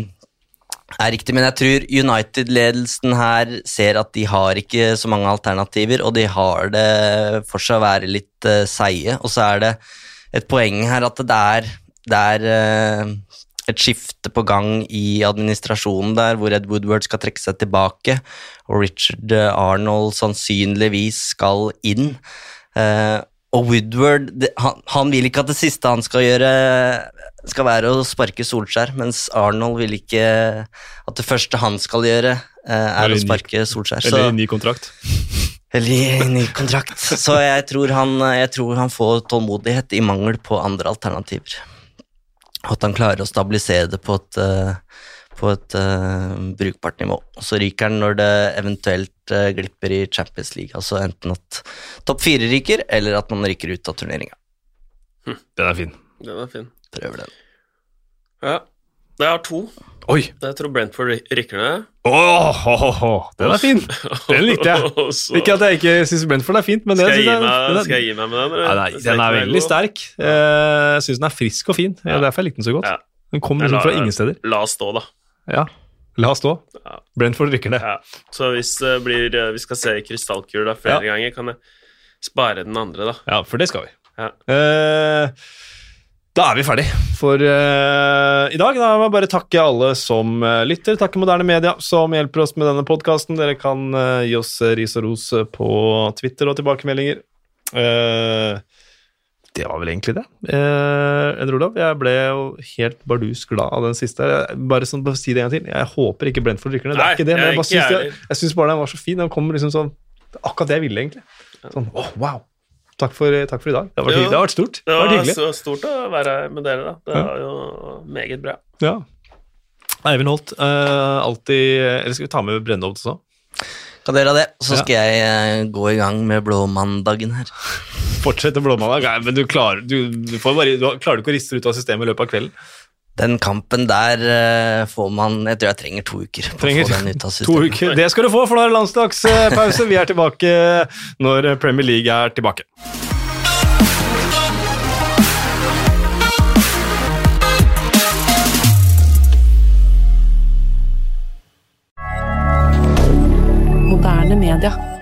er riktig, men jeg tror United-ledelsen her ser at de har ikke så mange alternativer, og de har det for seg å være litt uh, seige. Og så er det et poeng her at det er, det er uh, et skifte på gang i administrasjonen der, hvor Ed Woodward skal trekke seg tilbake, og Richard Arnold sannsynligvis skal inn. Uh, og Woodward det, han, han vil ikke at det siste han skal gjøre, skal være å sparke Solskjær, mens Arnold vil ikke at det første han skal gjøre, eh, er Eller å ny- sparke Solskjær. Så, Eller ny kontrakt. eller i ny kontrakt. Så jeg tror, han, jeg tror han får tålmodighet i mangel på andre alternativer. Og at han klarer å stabilisere det på et, eh, på et uh, brukbart nivå. Og så ryker han når det eventuelt uh, glipper i Champions League. Altså enten at topp fire ryker, eller at man ryker ut av turneringa. Den er fin. Den er fin. Prøver den. Ja. Jeg har to. Oi! Jeg tror Brentford rikker rykker ned. Oh, oh, oh, den er fin! Den likte jeg. Så- Ikke at jeg ikke syns Brentford er fint, men det skal, jeg jeg, meg, den, skal jeg gi meg med den? eller? Nei, nei, Den den er veldig sterk. Eh, Jeg syns den er frisk og fin. Det er Ja. derfor jeg likte den så godt. Ja. Den kom liksom fra ingen steder. La oss stå, da. Ja. La oss stå. Ja. Brentford rykker ned. Ja. Så hvis det blir, eh, vi skal se krystallkula flere ganger, kan jeg spare den andre, da. Ja, for det skal vi. Ja. Eh, da er vi ferdig for uh, i dag. Da må jeg bare takke alle som uh, lytter. Takke Moderne Media som hjelper oss med denne podkasten. Dere kan uh, gi oss ris og ros på Twitter og tilbakemeldinger. Det var vel egentlig det. Endre Olav, jeg ble jo helt bardus glad av den siste. Bare sånn, bare si det en gang til. Jeg håper ikke Brentford rykker ned. Det er ikke det, men jeg bare syns jeg syns bare den var så fin. Den kom liksom sånn Akkurat det jeg ville, egentlig. Sånn, åh, wow. Takk for, takk for i dag. Det har vært, det har vært stort. Det har vært var hyggelig. så stort å være her med dere, da. Det Ja. var jo meget bra. Ja. Eivind Holt, uh, alltid Eller skal vi ta med Brennhovd også? Kan dere ha det? Så Ja. skal jeg eh, gå i gang med blåmandagen her. Fortsette blåmandag. Nei, men du klarer, du, du får bare, du klarer du ikke å riste det ut av systemet i løpet av kvelden. Den kampen der eh, får man Jeg tror jeg trenger to uker. trenger to uker. Det skal du få, for da er det landsdagspause. Vi er tilbake når Premier League er tilbake. Moderne media.